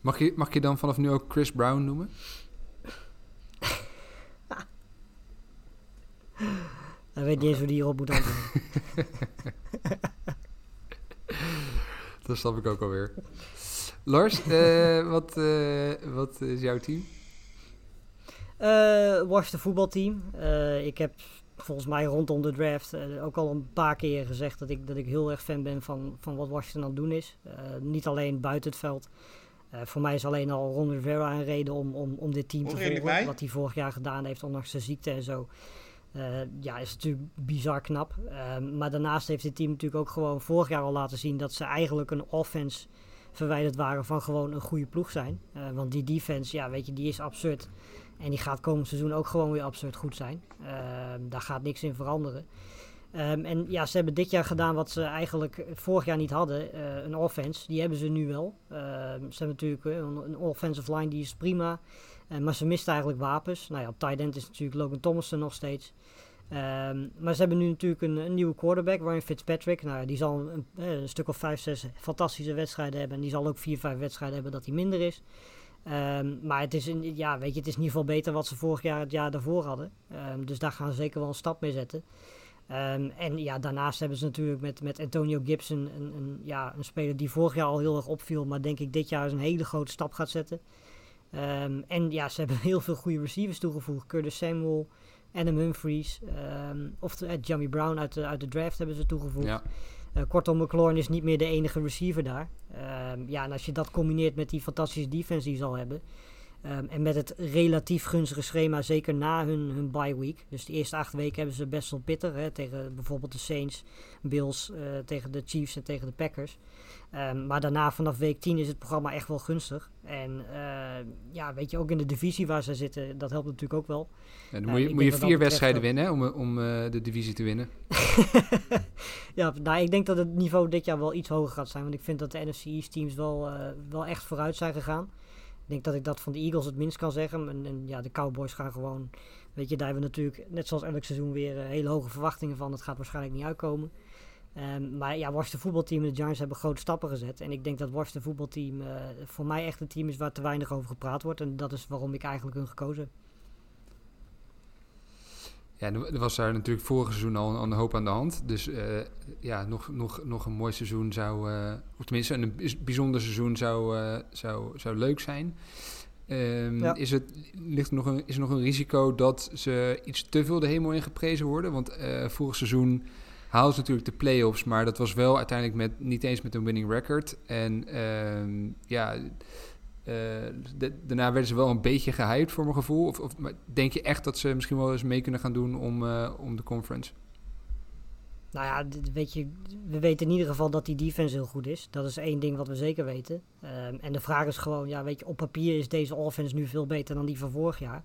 Mag je, mag je dan vanaf nu ook Chris Brown noemen? Ik weet niet eens hoe die hierop moet antwoorden. Dat snap ik ook alweer. Lars, eh, wat, eh, wat is jouw team? Eh Washington voetbalteam. Eh, ik heb volgens mij rondom de draft eh, ook al een paar keer gezegd dat ik, dat ik heel erg fan ben van, van wat Washington aan het doen is. Eh, niet alleen buiten het veld. Eh, voor mij is alleen al Ron Rivera een reden om, om, om dit team te volgen. Wat hij vorig jaar gedaan heeft, ondanks zijn ziekte en zo. Eh, ja, is natuurlijk bizar knap. Eh, maar daarnaast heeft dit team natuurlijk ook gewoon vorig jaar al laten zien dat ze eigenlijk een offense verwijderd waren van gewoon een goede ploeg zijn. Eh, want die defense, ja, weet je, die is absurd. En die gaat komend seizoen ook gewoon weer absurd goed zijn. Ehm, daar gaat niks in veranderen. Ehm, en ja, ze hebben dit jaar gedaan wat ze eigenlijk vorig jaar niet hadden. eh, een offense. Die hebben ze nu wel. Ehm, ze hebben natuurlijk een offensive line die is prima. Eh, maar ze misten eigenlijk wapens. Nou ja, op tight end is natuurlijk Logan Thomas er nog steeds. Ehm, maar ze hebben nu natuurlijk een, een nieuwe quarterback, Ryan Fitzpatrick. Nou, die zal een, eh, een stuk of vijf, zes fantastische wedstrijden hebben. En die zal ook vier, vijf wedstrijden hebben dat hij minder is. Ehm, maar het is, een, ja, weet je, het is in ieder geval beter wat ze vorig jaar het jaar daarvoor hadden. Ehm, dus daar gaan ze zeker wel een stap mee zetten. En ja, daarnaast hebben ze natuurlijk met, met Antonio Gibson een, een, ja, een speler die vorig jaar al heel erg opviel. Maar denk ik dit jaar een hele grote stap gaat zetten. Ehm, en ja, ze hebben heel veel goede receivers toegevoegd. Curtis Samuel, Adam Humphries. ehm of de, eh, Jamie Brown uit de, uit de draft hebben ze toegevoegd. Ja. Eh, kortom, McLaurin is niet meer de enige receiver daar. Ehm, ja, en als je dat combineert met die fantastische defense die ze al hebben. Ehm, en met het relatief gunstige schema, zeker na hun, hun bye week. Dus de eerste acht weken hebben ze best wel pittig. Hè, tegen bijvoorbeeld de Saints, Bills, eh, tegen de Chiefs en tegen de Packers. Ehm, maar daarna vanaf week 10 is het programma echt wel gunstig. En eh, ja, weet je, ook in de divisie waar ze zitten, dat helpt natuurlijk ook wel. Ja, dan Ja, moet je, moet je vier wedstrijden winnen hè, om, om eh, de divisie te winnen. ja, nou, ik denk dat het niveau dit jaar wel iets hoger gaat zijn. Want ik vind dat de NFC East teams wel, wel echt vooruit zijn gegaan. Denk dat ik dat van de Eagles het minst kan zeggen. En, en ja, de Cowboys gaan gewoon... Weet je, daar hebben we natuurlijk, net zoals elk seizoen, weer eh, hele hoge verwachtingen van. Het gaat waarschijnlijk niet uitkomen. Ehm, maar ja, Washington voetbalteam en de Giants hebben grote stappen gezet. En ik denk dat Washington voetbalteam eh, voor mij echt een team is waar te weinig over gepraat wordt. En dat is waarom ik eigenlijk hun gekozen heb. Ja, er was daar natuurlijk vorig seizoen al, een hoop aan de hand. Dus eh, ja, nog, nog, nog een mooi seizoen zou, eh, of tenminste een bijz- bijzonder seizoen zou, eh, zou, zou leuk zijn. Ehm, Ja. is, het, ligt er nog een, is er nog een risico dat ze iets te veel de hemel in geprezen worden? Want vorig seizoen haalden ze natuurlijk de play-offs, maar dat was wel uiteindelijk met, niet eens met een winning record. En ehm, ja, eh, daarna werden ze wel een beetje gehyped voor mijn gevoel. Of, of denk je echt dat ze misschien wel eens mee kunnen gaan doen om, eh, om de conference? Nou ja, weet je, we weten in ieder geval dat die defense heel goed is. Dat is één ding wat we zeker weten. Ehm, en de vraag is gewoon, ja, weet je, op papier is deze offense nu veel beter dan die van vorig jaar.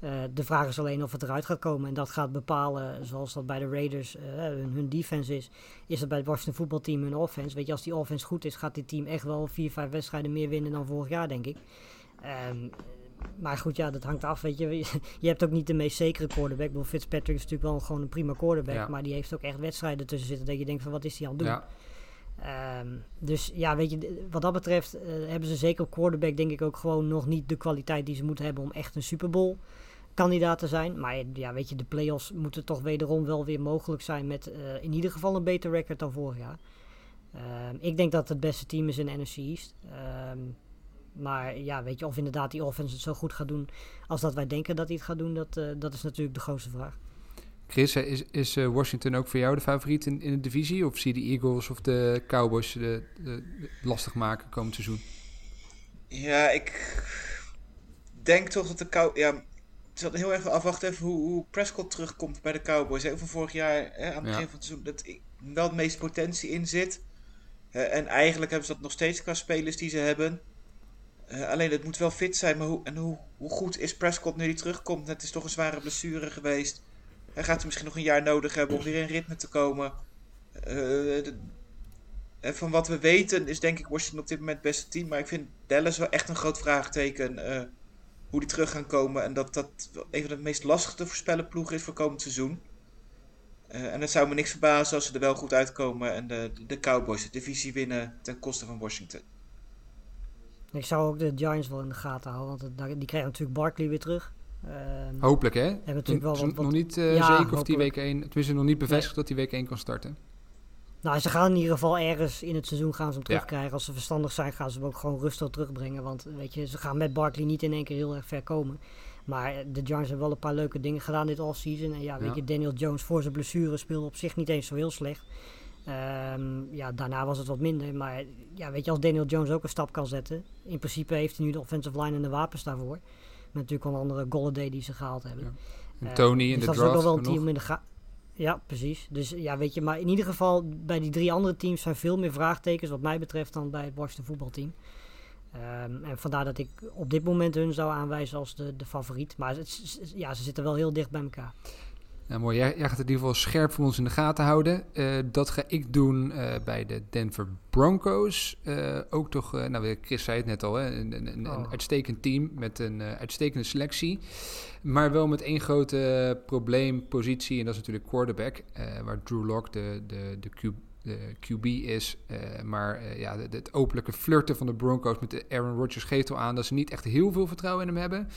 Eh, de vraag is alleen of het eruit gaat komen. En dat gaat bepalen, zoals dat bij de Raiders eh, hun, hun defense is, is dat bij het Washington voetbalteam hun offense. Weet je, als die offense goed is, gaat dit team echt wel vier, vijf wedstrijden meer winnen dan vorig jaar, denk ik. Ehm, maar goed, ja, dat hangt af, weet je. Je hebt ook niet de meest zekere quarterback. Ik bedoel, Fitzpatrick is natuurlijk wel gewoon een prima quarterback. Ja. Maar die heeft ook echt wedstrijden tussen zitten dat je denkt van, wat is hij aan het doen? Ja, Ehm, dus ja, weet je, wat dat betreft eh, hebben ze zeker op quarterback denk ik ook gewoon nog niet de kwaliteit die ze moeten hebben om echt een Super Bowl kandidaat te zijn. Maar ja, weet je, de playoffs moeten toch wederom wel weer mogelijk zijn met eh, in ieder geval een beter record dan vorig jaar. Ehm, ik denk dat het het beste team is in de NFC East. Ehm, maar ja, weet je, of inderdaad die offense het zo goed gaat doen als dat wij denken dat hij het gaat doen, dat, eh, dat is natuurlijk de grootste vraag. Chris, eh, is, is eh, Washington ook voor jou de favoriet in, in de divisie? Of zie je de Eagles of de Cowboys de, de, de lastig maken komend seizoen? Ja, ik denk toch dat de Cow... Ja, het zal heel erg afwachten even hoe, hoe Prescott terugkomt bij de Cowboys. Hè. Van vorig jaar hè, aan het Ja. begin van het seizoen dat wel het meeste potentie in zit. Eh, en eigenlijk hebben ze dat nog steeds qua spelers die ze hebben. Eh, alleen het moet wel fit zijn. Maar hoe, en hoe, hoe goed is Prescott nu die terugkomt? Het is toch een zware blessure geweest. Hij gaat er misschien nog een jaar nodig hebben om weer in ritme te komen. Eh, de- en van wat we weten is denk ik Washington op dit moment het beste team. Maar ik vind Dallas wel echt een groot vraagteken. Hoe die terug gaan komen. En dat dat een van de meest lastige te voorspellen ploegen is voor komend seizoen. Eh, en het zou me niks verbazen als ze er wel goed uitkomen. En de, de Cowboys de divisie winnen ten koste van Washington. Ik zou ook de Giants wel in de gaten houden, want het- die krijgen natuurlijk Barkley weer terug. Ehm, Hopelijk, hè? hebben natuurlijk wel wat- wat- nog niet eh, Ja, zeker of die week 1... Tenminste, nog niet bevestigd dat die week 1 kan starten. Nou, ze gaan in ieder geval ergens in het seizoen gaan ze hem Ja. terugkrijgen. Als ze verstandig zijn, gaan ze hem ook gewoon rustig terugbrengen. Want weet je, ze gaan met Barkley niet in één keer heel erg ver komen. Maar de Giants hebben wel een paar leuke dingen gedaan dit offseason. En ja, weet Ja. je, Daniel Jones voor zijn blessure speelde op zich niet eens zo heel slecht. Ehm, ja, daarna was het wat minder. Maar ja, weet je, als Daniel Jones ook een stap kan zetten. In principe heeft hij nu de offensive line en de wapens daarvoor. Met natuurlijk een andere Golladay die ze gehaald hebben. Ja. En Eh, Tony in dus de dat is ook draft wel een team in de ga. Ja, precies. Dus ja, weet je, maar in ieder geval bij die drie andere teams zijn veel meer vraagtekens wat mij betreft dan bij het Washington voetbalteam. Ehm, en vandaar dat ik op dit moment hun zou aanwijzen als de, de favoriet. Maar het, ja, ze zitten wel heel dicht bij elkaar. Ja, mooi. Jij, jij gaat het in ieder geval scherp voor ons in de gaten houden. Eh, dat ga ik doen eh, bij de Denver Broncos. Eh, ook toch, nou Chris zei het net al, hè, een, een, een, een Oh. uitstekend team met een uitstekende selectie. Maar wel met één grote probleempositie en dat is natuurlijk quarterback. waar Drew Lock de, de, de, de QB is. Eh, maar eh, ja, het openlijke flirten van de Broncos met Aaron Rodgers geeft al aan dat ze niet echt heel veel vertrouwen in hem hebben.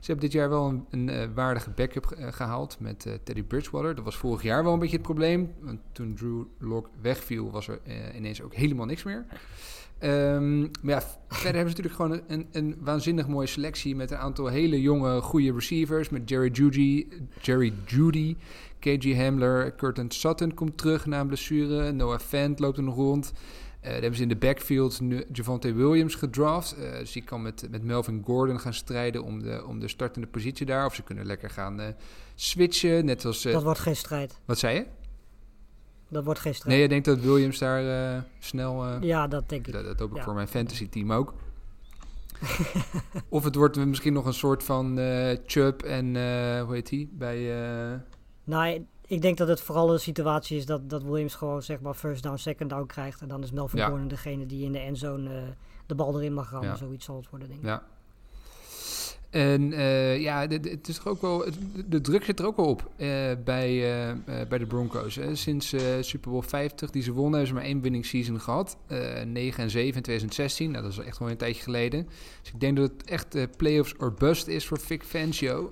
Ze hebben dit jaar wel een, een eh, waardige backup eh, gehaald met Teddy Bridgewater. Dat was vorig jaar wel een beetje het probleem. Want toen Drew Lock wegviel, was er ineens ook helemaal niks meer. Ehm, maar ja, verder hebben ze natuurlijk gewoon een, een waanzinnig mooie selectie met een aantal hele jonge, goede receivers. Met Jerry Judy, Jerry Judy, KG Hamler, Curtin Sutton komt terug na een blessure. Noah Fant loopt er nog rond. Eh dan hebben ze in de backfield nu Javante Williams gedraft. Eh, dus die kan met, met Melvin Gordon gaan strijden om de, om de startende positie daar. Of ze kunnen lekker gaan eh, switchen. Net als. Dat wordt geen strijd. wat zei je? Dat wordt geen strijd. Nee, je denkt dat Williams daar snel. Ja, dat denk ik. dat, dat hoop ik Ja. voor mijn fantasy team ook. of het wordt misschien nog een soort van uh, Chubb en uh, hoe heet die bij. Uh... Nou, ik denk dat het vooral een situatie is dat, dat Williams gewoon zeg maar first down, second down krijgt. En dan is Melvin ja. Gordon degene die in de endzone de bal erin mag rammen. Ja. Zoiets zal het worden, denk ik. Ja. En uh, ja, de, het is toch ook wel, de druk zit er ook wel op uh, bij, uh, bij de Broncos. Hè. Sinds Super Bowl 50, die ze wonnen, hebben ze maar één winning season gehad. 9 en 7 in 2016. Nou, dat is echt wel een tijdje geleden. Dus ik denk dat het echt playoffs or bust is voor Vic Fangio.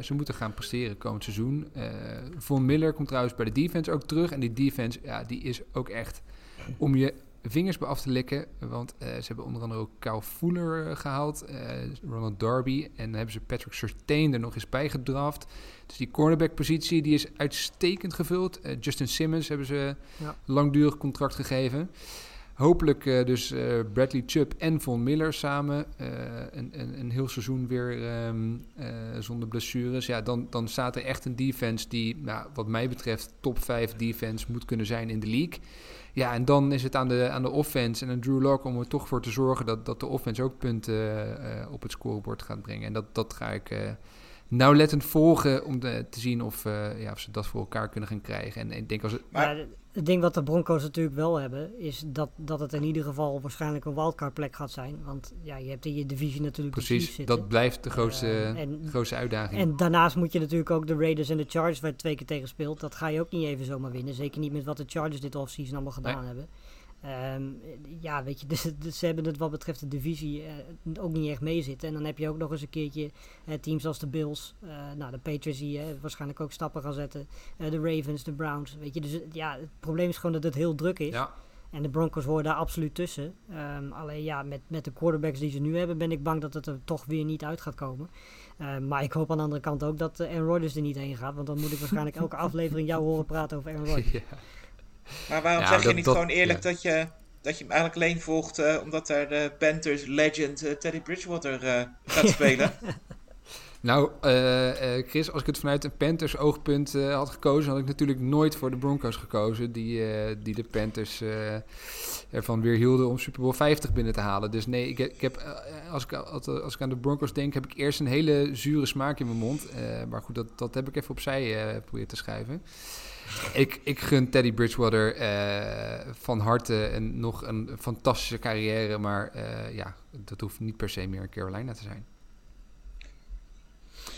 ze moeten gaan presteren komend seizoen. Von Miller komt trouwens bij de defense ook terug. En die defense, ja, die is ook echt om je vingers bij af te likken. Want uh, ze hebben onder andere ook Kyle Fuller uh, gehaald, uh, Ronald Darby. En dan hebben ze Patrick Surtain er nog eens bij gedraft. Dus die cornerback-positie die is uitstekend gevuld. Justin Simmons hebben ze ja. langdurig contract gegeven. Hopelijk dus Bradley Chubb en Von Miller samen. een, een, een, heel seizoen weer um, zonder blessures. Ja, dan, dan staat er echt een defense die, nou, wat mij betreft, top 5 defense moet kunnen zijn in de league. Ja, en dan is het aan de, aan de offense en aan Drew Lock om er toch voor te zorgen dat, dat de offense ook punten uh, op het scorebord gaat brengen. En dat, dat ga ik uh, nauwlettend volgen om de, te zien of, uh, ja, of ze dat voor elkaar kunnen gaan krijgen. En, ik denk als het... Maar, het ding wat de Broncos natuurlijk wel hebben, is dat, dat het in ieder geval waarschijnlijk een wildcard plek gaat zijn. Want ja, je hebt in je divisie natuurlijk Precies, dat blijft de grootste, uh, en, grootste uitdaging. En daarnaast moet je natuurlijk ook de Raiders en de Chargers, waar twee keer tegen speelt, dat ga je ook niet even zomaar winnen. Zeker niet met wat de Chargers dit offseason allemaal gedaan nee. hebben. Um, ja, weet je, dus, dus, ze hebben het wat betreft de divisie uh, ook niet echt meezitten. En dan heb je ook nog eens een keertje uh, teams als de Bills, uh, nou de Patriots die waarschijnlijk ook stappen gaan zetten. de Ravens, de Browns, weet je. Dus ja, het probleem is gewoon dat het heel druk is. Ja. En de Broncos horen daar absoluut tussen. Um, alleen ja, met, met de quarterbacks die ze nu hebben, ben ik bang dat het er toch weer niet uit gaat komen. Uh, maar ik hoop aan de andere kant ook dat Aaron Rodgers er niet heen gaat. Want dan moet ik waarschijnlijk elke aflevering jou horen praten over Aaron Rodgers. Ja. Maar waarom zeg je niet gewoon eerlijk dat, je, dat je hem eigenlijk alleen volgt uh, omdat daar de Panthers legend uh, Teddy Bridgewater uh, gaat spelen? nou, Chris, als ik het vanuit een Panthers oogpunt had gekozen, had ik natuurlijk nooit voor de Broncos gekozen. Die, die de Panthers ervan weer hielden om Super Bowl 50 binnen te halen. Dus nee, ik, ik heb, als, ik, als ik aan de Broncos denk, heb ik eerst een hele zure smaak in mijn mond. maar goed, dat, dat heb ik even opzij proberen te schrijven ik, ik gun Teddy Bridgewater uh, van harte en nog een fantastische carrière. Maar uh, ja, dat hoeft niet per se meer in Carolina te zijn.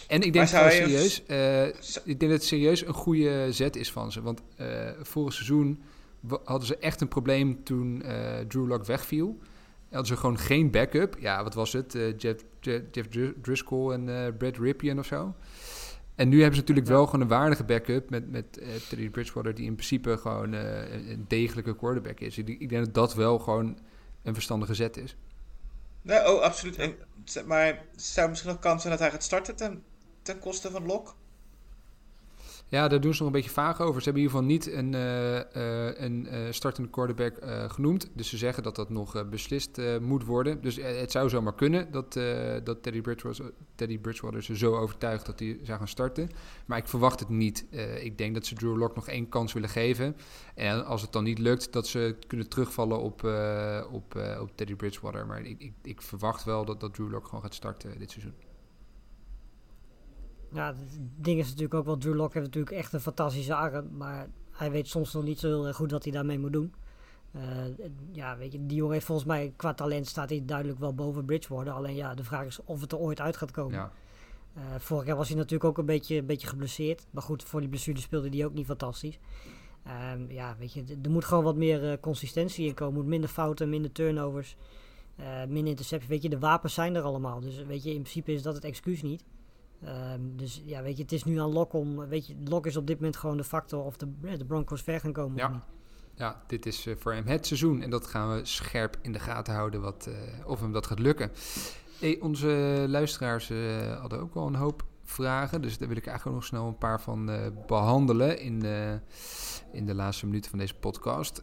En ik denk, dat serieus, uh, ik denk dat het serieus een goede zet is van ze. Want vorig seizoen hadden ze echt een probleem toen Drew Lock wegviel. Hadden ze gewoon geen backup. Ja, wat was het? Jeff, Jeff, Jeff, Driscoll en Brad Ripien of zo. En nu hebben ze natuurlijk wel gewoon een waardige backup met, met uh, Teddy Bridgewater, die in principe gewoon uh, een degelijke quarterback is. Ik, ik, denk dat dat wel gewoon een verstandige zet is. Nee, oh, absoluut. En, maar zou misschien nog kans zijn dat hij gaat starten ten, ten koste van Lok? Ja, daar doen ze nog een beetje vaag over. Ze hebben in ieder geval niet een, uh, uh, een uh, startende quarterback genoemd. Dus ze zeggen dat dat nog beslist moet worden. Dus het zou zomaar kunnen dat, dat Teddy, Bridgewater, Teddy Bridgewater ze zo overtuigt dat hij zou gaan starten. Maar ik verwacht het niet. ik denk dat ze Drew Lock nog één kans willen geven. En als het dan niet lukt, dat ze kunnen terugvallen op, op, op Teddy Bridgewater. Maar ik, ik, ik verwacht wel dat, dat Drew Lock gewoon gaat starten dit seizoen. Ja, het ding is natuurlijk ook wel, Drew Lock heeft natuurlijk echt een fantastische arm, maar hij weet soms nog niet zo heel erg goed wat hij daarmee moet doen. Uh, ja, weet je, die jongen heeft volgens mij qua talent staat hij duidelijk wel boven Bridgewater. Alleen ja, de vraag is of het er ooit uit gaat komen. Ja. Uh, vorig jaar was hij natuurlijk ook een beetje, een beetje geblesseerd. Maar goed, voor die blessure speelde hij ook niet fantastisch. Um, ja, weet je, er moet gewoon wat meer uh, consistentie in komen. moet minder fouten, minder turnovers, minder intercepties. Weet je, de wapens zijn er allemaal. Dus weet je, in principe is dat het excuus niet. Um, dus ja, weet je, het is nu aan Lok om. Weet je, Lok is op dit moment gewoon de factor of de, de Broncos ver gaan komen. Ja. Ja, dit is uh, voor hem het seizoen. En dat gaan we scherp in de gaten houden wat, uh, of hem dat gaat lukken. Hey, onze luisteraars uh, hadden ook wel een hoop vragen. Dus daar wil ik eigenlijk ook nog snel een paar van behandelen in, in de laatste minuten van deze podcast.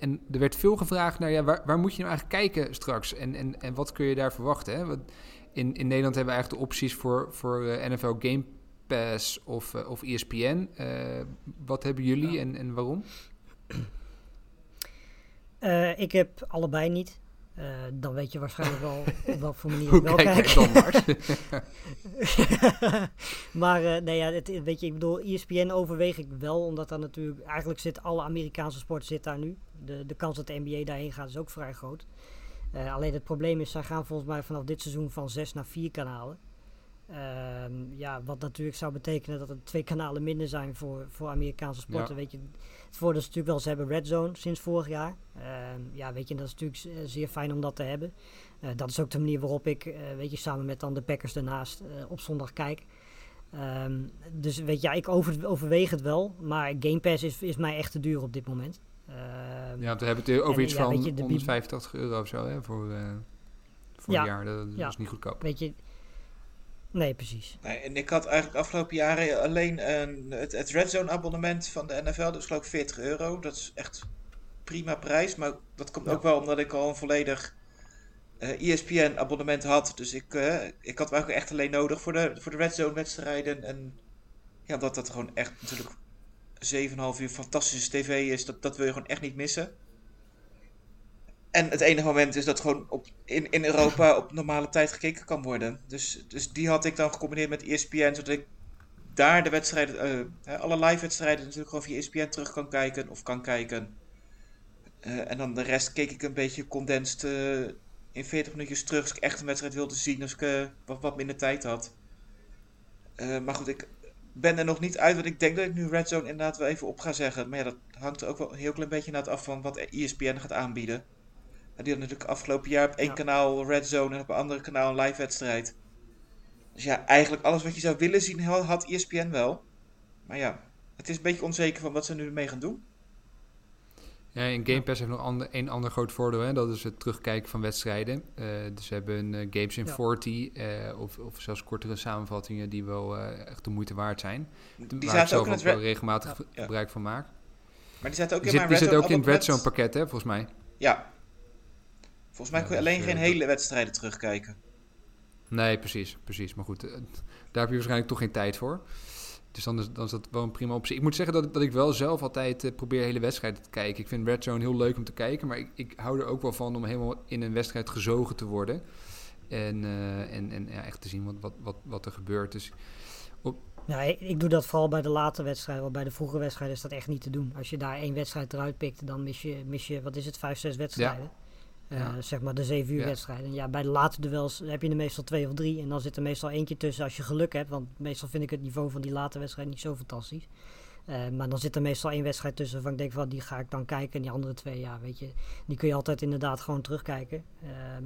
en er werd veel gevraagd naar ja, waar, waar moet je nou eigenlijk kijken straks? En, en, en wat kun je daar verwachten? Hè? Wat, in, in Nederland hebben we eigenlijk de opties voor, voor uh, NFL Game Pass of, uh, of ESPN. Uh, wat hebben jullie ja. en, en waarom? ik heb allebei niet. Eh, dan weet je waarschijnlijk wel op welke voor manier ik wel kijk dan, maar eh, nee, ja, het, weet je, ik bedoel, ESPN overweeg ik wel, omdat daar natuurlijk, eigenlijk zit alle Amerikaanse sport zit daar nu. De, de kans dat de NBA daarheen gaat is ook vrij groot. Eh, alleen het probleem is, zij gaan volgens mij vanaf dit seizoen van zes naar vier kanalen. Ehm, ja, wat natuurlijk zou betekenen dat er twee kanalen minder zijn voor, voor Amerikaanse sporten. Ja. Weet je, het voordeel is natuurlijk wel, ze hebben Red Zone sinds vorig jaar. Ehm, ja, weet je, dat is natuurlijk eh, zeer fijn om dat te hebben. Eh, dat is ook de manier waarop ik, weet je, samen met dan de Packers daarnaast op zondag kijk. Ehm, dus weet je, ja, ik over, overweeg het wel, maar Game Pass is, is mij echt te duur op dit moment. Ehm, Ja, we hebben het over En, iets ja, van je, de 185 euro of zo hè, voor, eh voor Ja, een jaar. Dat, dat ja. is niet goedkoop. Weet je, nee, precies. Nee, en ik had eigenlijk afgelopen jaren alleen een, het, het Red Zone abonnement van de NFL. Dat is geloof ik 40 euro. Dat is echt prima prijs. Maar dat komt Ja. ook wel omdat ik al een volledig eh ESPN abonnement had. Dus ik, eh, ik had hem eigenlijk echt alleen nodig voor de, voor de Red Zone wedstrijden. En ja, omdat dat gewoon echt natuurlijk 7,5 uur fantastische tv is. Dat, dat wil je gewoon echt niet missen. En het enige moment is dat gewoon op, in, in Europa op normale tijd gekeken kan worden. Dus, dus die had ik dan gecombineerd met ESPN, zodat ik daar de wedstrijden, hè, alle live wedstrijden natuurlijk gewoon via ESPN terug kan kijken of kan kijken. Eh, en dan de rest keek ik een beetje condensed eh, in 40 minuutjes terug als ik echt een wedstrijd wilde zien, als ik wat, wat minder tijd had. Maar goed, ik ben er nog niet uit, want ik denk dat ik nu Red Zone inderdaad wel even op ga zeggen. Maar ja, dat hangt er ook wel een heel klein beetje af van wat ESPN gaat aanbieden. En die had natuurlijk afgelopen jaar op één Ja. kanaal Red Zone en op een andere kanaal een live wedstrijd. Dus ja, eigenlijk alles wat je zou willen zien ha- had ESPN wel. Maar ja, het is een beetje onzeker van wat ze nu mee gaan doen. Ja, en Game Pass heeft nog ander, een ander groot voordeel. Hè? Dat is het terugkijken van wedstrijden. Eh, dus ze hebben eh, Games in Ja. 40 eh, of, of zelfs kortere samenvattingen die wel eh, echt de moeite waard zijn. Die waar ik zelf ook ook wel regelmatig Ja. gebruik van maak. maar die zaten ook Die in zit, mijn die zit ook in het Red Zone pakket, hè, volgens mij. Ja. Volgens mij Ja, kun je dus, alleen geen hele wedstrijden terugkijken. Nee, precies, precies. Maar goed, daar heb je waarschijnlijk toch geen tijd voor. Dus dan is, dan is dat wel een prima optie. Ik moet zeggen dat, dat ik wel zelf altijd eh, probeer hele wedstrijden te kijken. Ik vind Red Zone heel leuk om te kijken, maar ik, ik hou er ook wel van om helemaal in een wedstrijd gezogen te worden. En, eh, en, en ja, echt te zien wat, wat, wat, wat er gebeurt. Dus Ja, ik, ik doe dat vooral bij de late wedstrijden. Want bij de vroege wedstrijden is dat echt niet te doen. Als je daar één wedstrijd eruit pikt, dan mis je, mis je wat is het, vijf, zes wedstrijden. Eh, Ja. Zeg maar de zeven uur Ja. wedstrijden. Ja, bij de late duels heb je er meestal twee of drie. En dan zit er meestal eentje tussen als je geluk hebt. Want meestal vind ik het niveau van die late wedstrijd niet zo fantastisch. Eh, maar dan zit er meestal één wedstrijd tussen waarvan ik denk van die ga ik dan kijken. En die andere twee, ja, weet je, die kun je altijd inderdaad gewoon terugkijken. Ehm,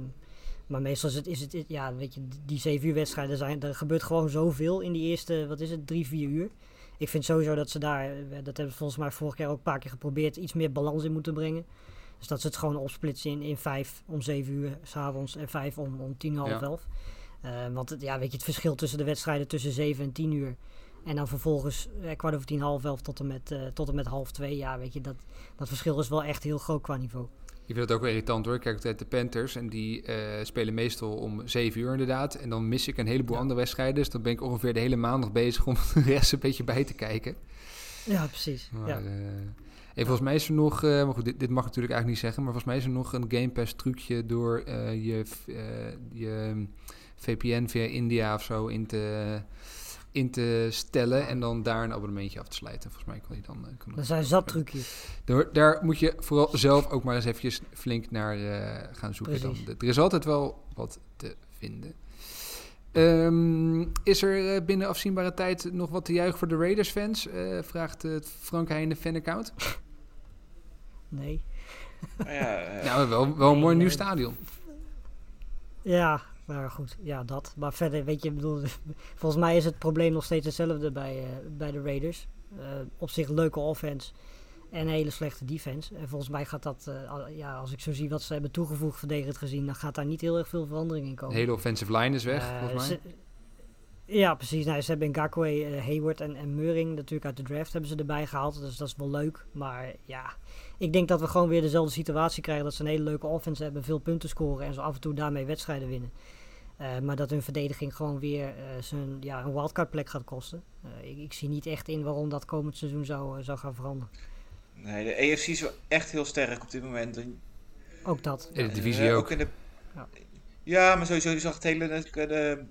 maar meestal is het, is het, ja, weet je, die zeven uur wedstrijden zijn, er gebeurt gewoon zoveel in die eerste, wat is het, drie, vier uur. Ik vind sowieso dat ze daar, eh, dat hebben ze volgens mij vorig jaar ook een paar keer geprobeerd, iets meer balans in moeten brengen. Dus dat ze het gewoon opsplitsen in, in vijf om zeven uur s'avonds en vijf om, om tien, half Ja. elf. Eh, want het, ja, weet je, het verschil tussen de wedstrijden tussen zeven en tien uur. En dan vervolgens eh, kwart over tien, half elf tot en met, eh, tot en met half twee. Ja, weet je, dat, dat verschil is wel echt heel groot qua niveau. ik vind het ook wel irritant hoor. Ik kijk altijd de Panthers en die eh, spelen meestal om 7 uur inderdaad. En dan mis ik een heleboel Ja. andere wedstrijden. Dus dan ben ik ongeveer de hele maandag bezig om de rest een beetje bij te kijken. Ja, precies. Maar, ja. Hey, volgens mij is er nog, eh, maar goed, dit, dit mag ik natuurlijk eigenlijk niet zeggen, maar volgens mij is er nog een Game Pass trucje door eh, je, eh, je VPN via India of zo in te, in te stellen en dan daar een abonnementje af te sluiten. Volgens mij kan die dan... kan Er zijn zat trucjes. daar, daar moet je vooral zelf ook maar eens eventjes flink naar gaan zoeken. Dan. Er is altijd wel wat te vinden. Ehm, is er eh, binnen afzienbare tijd nog wat te juichen voor de Raiders-fans? Eh, vraagt het Frank Heijnen fan-account. Nee. Maar ja, eh, Nou, wel, wel een Nee, mooi nieuw stadion. Ja, maar goed, ja, dat. Maar verder, weet je, ik bedoel, volgens mij is het probleem nog steeds hetzelfde bij, eh, bij de Raiders. Eh, op zich leuke offense en een hele slechte defense. En volgens mij gaat dat, eh, ja, als ik zo zie wat ze hebben toegevoegd, verdedigend gezien, dan gaat daar niet heel erg veel verandering in De komen. hele offensive line is weg, Eh, volgens mij. ze- ja, precies. Nou, ze hebben Ngakwe, eh Hayward en, en Meuring natuurlijk uit de draft hebben ze erbij gehaald. Dus dat is wel leuk. Maar ja, ik denk dat we gewoon weer dezelfde situatie krijgen. Dat ze een hele leuke offense hebben, veel punten scoren en zo af en toe daarmee wedstrijden winnen. Maar dat hun verdediging gewoon weer zijn, ja, een wildcard plek gaat kosten. Ik, ik zie niet echt in waarom dat komend seizoen zou, zou gaan veranderen. Nee, de AFC is wel echt heel sterk op dit moment. En Ook dat. In de divisie Eh, ook. in de... Ja. ja. maar sowieso je zag het hele, de, de,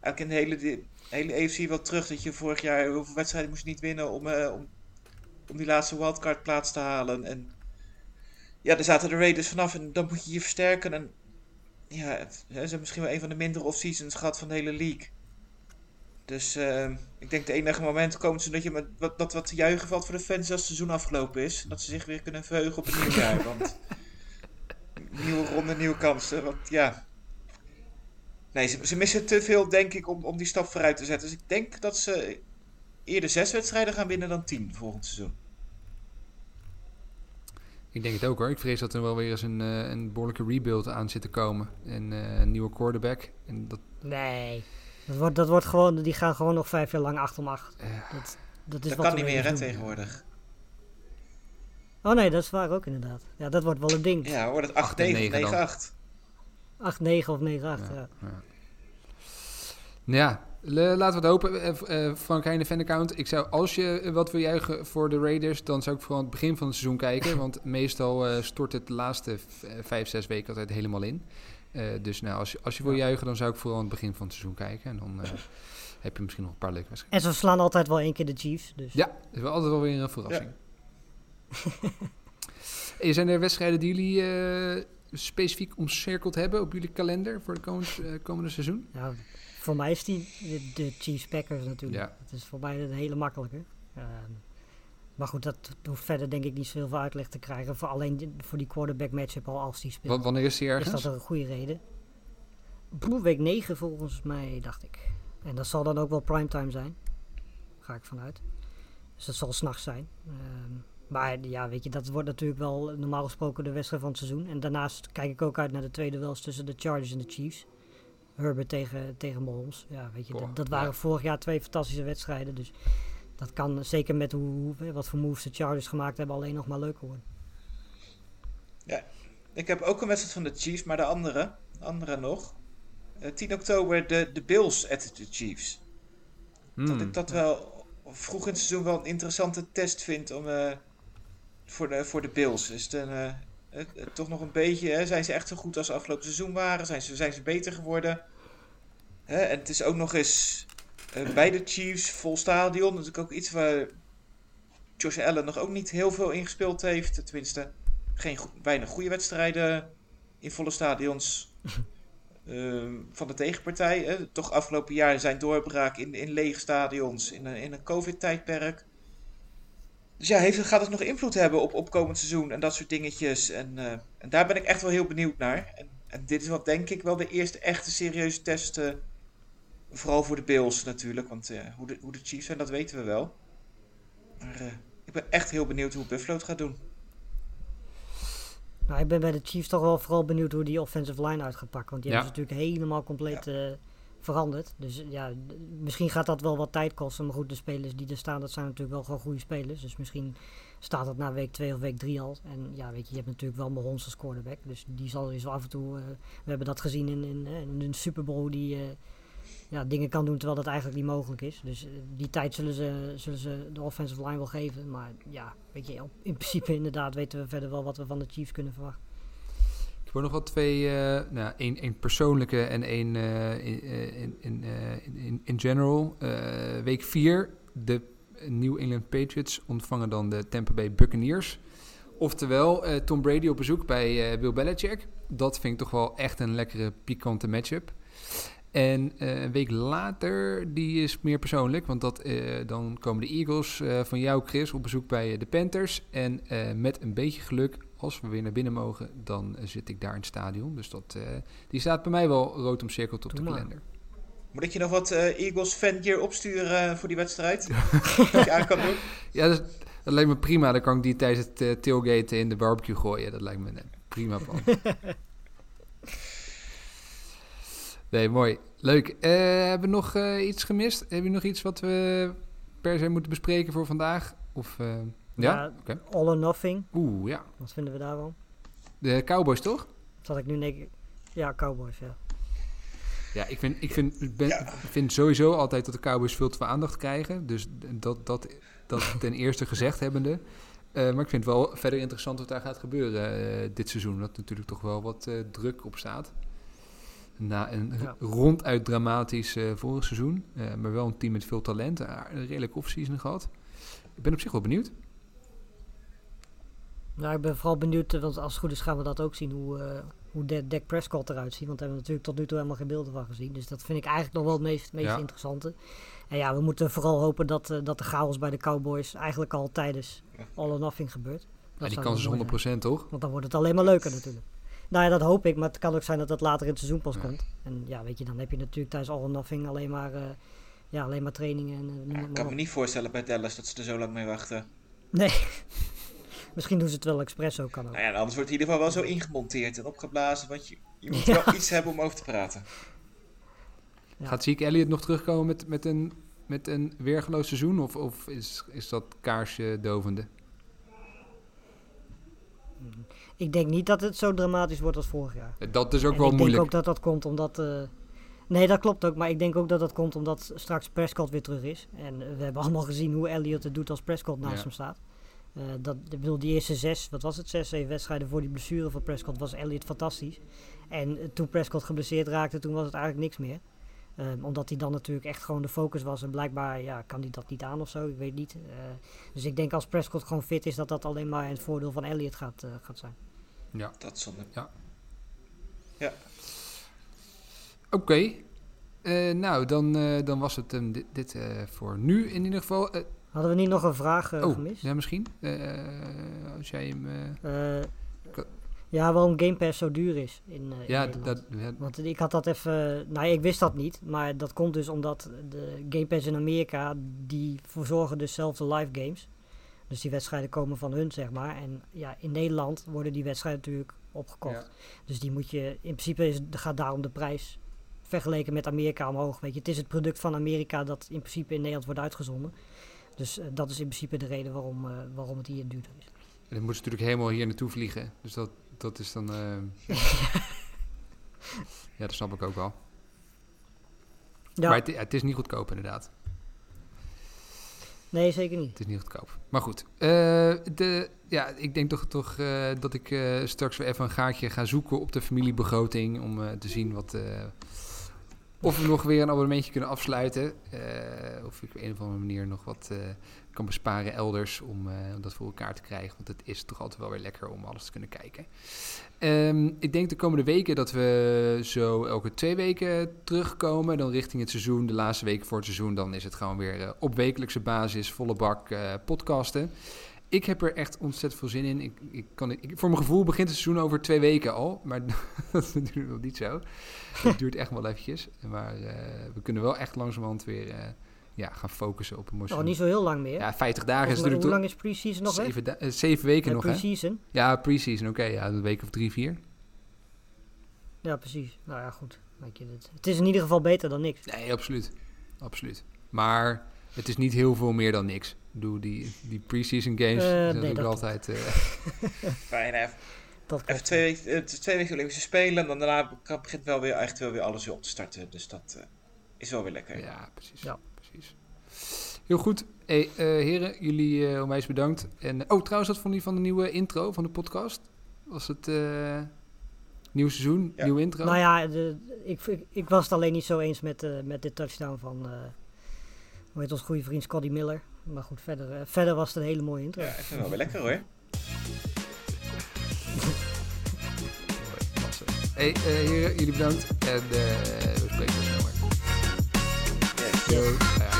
eigenlijk in de hele, de hele EFC wel terug dat je vorig jaar hoeveel wedstrijden moest je niet winnen om, eh, om, om die laatste wildcard plaats te halen. En ja, daar zaten de Raiders vanaf en dan moet je je versterken. En ja, het, ze hebben misschien wel een van de mindere off-seasons gehad van de hele league. Dus eh, ik denk de enige moment komt ze dat je met wat, dat wat te juichen valt voor de fans als het seizoen afgelopen is. Dat ze zich weer kunnen verheugen op het nieuwe jaar. Want nieuwe ronde, nieuwe kansen. Want ja. Nee, ze, ze missen te veel, denk ik, om, om die stap vooruit te zetten. Dus ik denk dat ze eerder zes wedstrijden gaan winnen dan tien volgend seizoen. Ik denk het ook hoor. Ik vrees dat er wel weer eens een, eh, een behoorlijke rebuild aan zit te komen. En eh, een nieuwe quarterback. En dat, Nee. Dat wordt, dat wordt gewoon, die gaan gewoon nog vijf jaar lang acht om acht. eh, Dat, dat is Dat wat kan de niet meer, hè, tegenwoordig. Oh nee, dat is waar ook inderdaad. Ja, dat wordt wel een ding. Ja, wordt het 8 en 8-9 of 9 dan. 9-8. 8, 9 of 9, 8. Ja. Nou ja, le- laten we het hopen. Eh, v- eh, Frank Heijnen fanaccount. Ik zou, als je eh, wat wil juichen voor de Raiders, dan zou ik vooral aan het begin van het seizoen kijken. want meestal eh, stort het de laatste vijf, zes weken altijd helemaal in. Eh, dus nou, als, je- als je wil juichen, dan zou ik vooral aan het begin van het seizoen kijken. En dan eh, heb je misschien nog een paar leuke wedstrijden. En ze slaan altijd wel één keer de Chiefs. Dus. Ja, dat is wel altijd wel weer een verrassing. Eh, zijn er wedstrijden die jullie eh, specifiek omcirkeld hebben op jullie kalender voor het komend, eh, komende seizoen? Ja, voor mij is die de, de Chiefs Packers natuurlijk. Ja. Dat is voor mij een hele makkelijke. Ehm, maar goed, dat hoeft verder denk ik niet zoveel uitleg te krijgen. Voor alleen voor die quarterback matchup al als die speelt. Wa- wanneer is die is ergens? dat een goede reden. Week 9 volgens mij, dacht ik. En dat zal dan ook wel primetime zijn. Ga ik vanuit. Dus dat zal s'nachts zijn. Ehm, maar ja, weet je, dat wordt natuurlijk wel normaal gesproken de wedstrijd van het seizoen. En daarnaast kijk ik ook uit naar de tweede duels tussen de Chargers en de Chiefs. Herbert tegen, tegen Mahomes. Ja, weet je, Boah, dat, dat waren ja. vorig jaar twee fantastische wedstrijden. Dus dat kan zeker met hoe, hoe- wat voor moves de Chargers gemaakt hebben alleen nog maar leuker worden. Ik heb ook een wedstrijd van de Chiefs, maar de andere, de andere nog. Eh, 10 oktober de, de Bills at de Chiefs. Dat Hmm. ik dat wel vroeg in het seizoen wel een interessante test vind om, eh, voor, de, voor de Bills. Is het een, eh, het- het toch nog een beetje, hè, zijn ze echt zo goed als ze afgelopen seizoen waren? Zijn ze, zijn ze beter geworden? Hè, en het is ook nog eens eh, bij de Chiefs vol stadion. Natuurlijk ook iets waar Josh Allen nog ook niet heel veel in gespeeld heeft. Tenminste, geen go- weinig goede wedstrijden in volle stadions. Ehm, van de tegenpartij. Hè. Toch afgelopen jaar zijn doorbraak in, in lege stadions, in een, in een COVID-tijdperk. Dus ja, heeft, gaat het nog invloed hebben op, op komend seizoen en dat soort dingetjes. En, eh, en daar ben ik echt wel heel benieuwd naar. En, en dit is wat denk ik wel de eerste echte serieuze test. Vooral voor de Bills natuurlijk. Want eh, hoe, de, hoe de Chiefs zijn, dat weten we wel. Maar eh, ik ben echt heel benieuwd hoe Buffalo het gaat doen. Nou, ik ben bij de Chiefs toch wel vooral benieuwd hoe die offensive line uit gaat pakken. Want die Ja. hebben ze natuurlijk helemaal compleet eh, veranderd. Dus ja, misschien gaat dat wel wat tijd kosten. Maar goed, de spelers die er staan, dat zijn natuurlijk wel gewoon goede spelers. Dus misschien staat het na week 2 of week 3 al. En ja, weet je, je hebt natuurlijk wel Mahomes als quarterback. Dus die zal je zo af en toe... eh, we hebben dat gezien in, in, in een Super Bowl die... eh, ja, dingen kan doen terwijl dat eigenlijk niet mogelijk is. Dus eh, die tijd zullen ze, zullen ze de offensive line wel geven. Maar ja, weet je, in principe inderdaad weten we verder wel wat we van de Chiefs kunnen verwachten. Ik hoor nog wel twee, eh nou, één, één persoonlijke en één eh, in, in, in, in, general. Week 4, de New England Patriots ontvangen dan de Tampa Bay Buccaneers. Oftewel, Tom Brady op bezoek bij Bill Belichick. Dat vind ik toch wel echt een lekkere, pikante matchup. En eh, een week later, die is meer persoonlijk. Want dat, eh, dan komen de Eagles eh, van jou, Chris, op bezoek bij de Panthers. En eh, met een beetje geluk, als we weer naar binnen mogen, dan zit ik daar in het stadion. Dus dat, eh, die staat bij mij wel rood omcirkeld op Doe de maar. kalender. Moet ik je nog wat eh, Eagles fangear opsturen voor die wedstrijd? Dat je aan kan doen? Ja, dat, dat lijkt me prima. Dan kan ik die tijdens het tailgaten in de barbecue gooien. Dat lijkt me een prima plan. nee, mooi. Leuk. Eh, hebben we nog eh, iets gemist? Hebben we nog iets wat we per se moeten bespreken voor vandaag? Of, eh, ja? Ja. All or nothing, Oeh, ja. wat vinden we daarvan? De Cowboys, toch? Zat ik nu denken... Ja, Cowboys, ja. Ja, ik vind, ik vind, ben, vind sowieso altijd dat de Cowboys veel te veel aandacht krijgen. Dus dat, dat, dat ten eerste gezegd hebbende. Eh, maar ik vind het wel verder interessant wat daar gaat gebeuren eh, dit seizoen. Dat natuurlijk toch wel wat eh, druk op staat. Na een Ja. ronduit dramatisch eh, vorig seizoen. eh, maar wel een team met veel talent. eh, een redelijke offseason gehad. Ik ben op zich wel benieuwd. Nou, ik ben vooral benieuwd, want als het goed is gaan we dat ook zien, hoe, eh hoe De- Dak Prescott eruit ziet. Want daar hebben we natuurlijk tot nu toe helemaal geen beelden van gezien. Dus dat vind ik eigenlijk nog wel het meest, meest Ja. interessante. En ja, we moeten vooral hopen dat, dat de chaos bij de Cowboys eigenlijk al tijdens All or Nothing gebeurt. Dat Ja, die kans is wel mooi 100% toch? Want dan wordt het alleen maar leuker natuurlijk. Nou ja, dat hoop ik, maar het kan ook zijn dat dat later in het seizoen pas Ja. komt. En ja, weet je, dan heb je natuurlijk tijdens All or Nothing alleen maar, eh, ja, alleen maar trainingen. En, eh, Ja, ik kan op. me niet voorstellen bij Dallas dat ze er zo lang mee wachten. Nee. Misschien doen ze het wel expres ook, kan ook. Nou ja, anders wordt het in ieder geval wel zo ingemonteerd en opgeblazen. Want je, je moet Ja. wel iets hebben om over te praten. Ja. Gaat Zeke Elliott nog terugkomen met, met, een, met een weergeloos seizoen? Of, of is, is dat kaarsje dovende? Ik denk niet dat het zo dramatisch wordt als vorig jaar. Dat is ook En wel ik moeilijk. denk ook dat dat komt omdat... eh, nee, dat klopt ook. Maar ik denk ook dat dat komt omdat straks Prescott weer terug is. En eh, we hebben allemaal gezien hoe Elliott het doet als Prescott naast Ja. hem staat. Eh, dat, ik bedoel, die eerste zes, wat was het, zes, zeven wedstrijden voor die blessure van Prescott was Elliott fantastisch. En toen Prescott geblesseerd raakte, toen was het eigenlijk niks meer. Ehm, omdat hij dan natuurlijk echt gewoon de focus was. En blijkbaar ja, kan hij dat niet aan of zo, ik weet niet. Eh, dus ik denk als Prescott gewoon fit is, dat dat alleen maar in het voordeel van Elliott gaat, eh, gaat zijn. Ja. Dat zonde. Oké. Eh, nou, dan, eh, dan was het hem dit, dit eh, voor nu in ieder geval. Hadden we niet nog een vraag oh, gemist? ja, misschien. Eh, als jij hem... ja, waarom Game Pass zo duur is in, eh, ja, dat, ja, Want ik had dat even... Nou, ik wist dat niet. Maar dat komt dus omdat de Game Pass in Amerika... die verzorgen dus zelf de live games. Dus die wedstrijden komen van hun, zeg maar. En ja, in Nederland worden die wedstrijden natuurlijk opgekocht. Ja. Dus die moet je... In principe is, gaat daarom de prijs vergeleken met Amerika omhoog. Weet je, het is het product van Amerika dat in principe in Nederland wordt uitgezonden. Dus eh, dat is in principe de reden waarom, eh, waarom het hier duurder is. En dan moeten ze natuurlijk helemaal hier naartoe vliegen. Dus dat, dat is dan... eh, ja, dat snap ik ook wel. Ja, Maar het, het is niet goedkoop inderdaad. nee, zeker niet. Het is niet goedkoop. Maar goed. eh, de, ja, ik denk toch, toch eh, dat ik straks weer even een gaatje ga zoeken op de familiebegroting. Om te zien wat, of we nog weer een abonnementje kunnen afsluiten. of ik op een of andere manier nog wat kan besparen elders om, eh, om dat voor elkaar te krijgen. Want het is toch altijd wel weer lekker om alles te kunnen kijken. Ehm, ik denk de komende weken dat we zo elke twee weken terugkomen. Dan richting het seizoen, de laatste weken voor het seizoen. Dan is het gewoon weer eh, op wekelijkse basis, volle bak eh, podcasten. Ik heb er echt ontzettend veel zin in. Ik, ik kan, ik, voor mijn gevoel begint het seizoen over twee weken al. Maar dat is natuurlijk nog niet zo. Het duurt echt wel eventjes. Maar we kunnen wel echt langzamerhand weer ja, gaan focussen op een seizoen. niet zo heel lang meer. Ja, 50 dagen is natuurlijk hoe lang is pre-season nog zeven, da- eh, zeven weken Ja, nog, hè? pre-season? Ja, pre-season, oké. ja, een week of drie, vier. Ja, precies. Nou ja, goed. Het, het is in ieder geval beter dan niks. Nee, absoluut. Absoluut. Maar het is niet heel veel meer dan niks. Ik bedoel, die, die pre-season games Eh, zijn nee, natuurlijk altijd... eh, Fijn, even, Dat even twee, weken, twee weken Olympische Spelen. En dan daarna kan- begint wel weer, echt wel weer alles weer op te starten. Dus dat eh, is wel weer lekker. ja, precies. Ja. Heel goed. Hey, eh, heren, jullie eh onwijs bedankt. En, oh, trouwens, wat vond je van de nieuwe intro van de podcast? Was het eh nieuw seizoen, Ja. nieuwe intro? Nou ja, de, ik, ik, ik was het alleen niet zo eens met, eh, met dit touchdown van... eh hoe heet ons goede vriend Scotty Miller. Maar goed, verder, verder was het een hele mooie intro. Ja, ik vind het wel weer lekker hoor. Hey, eh, heren, jullie bedankt. En eh, we spreken snel weer. Yes. Yo.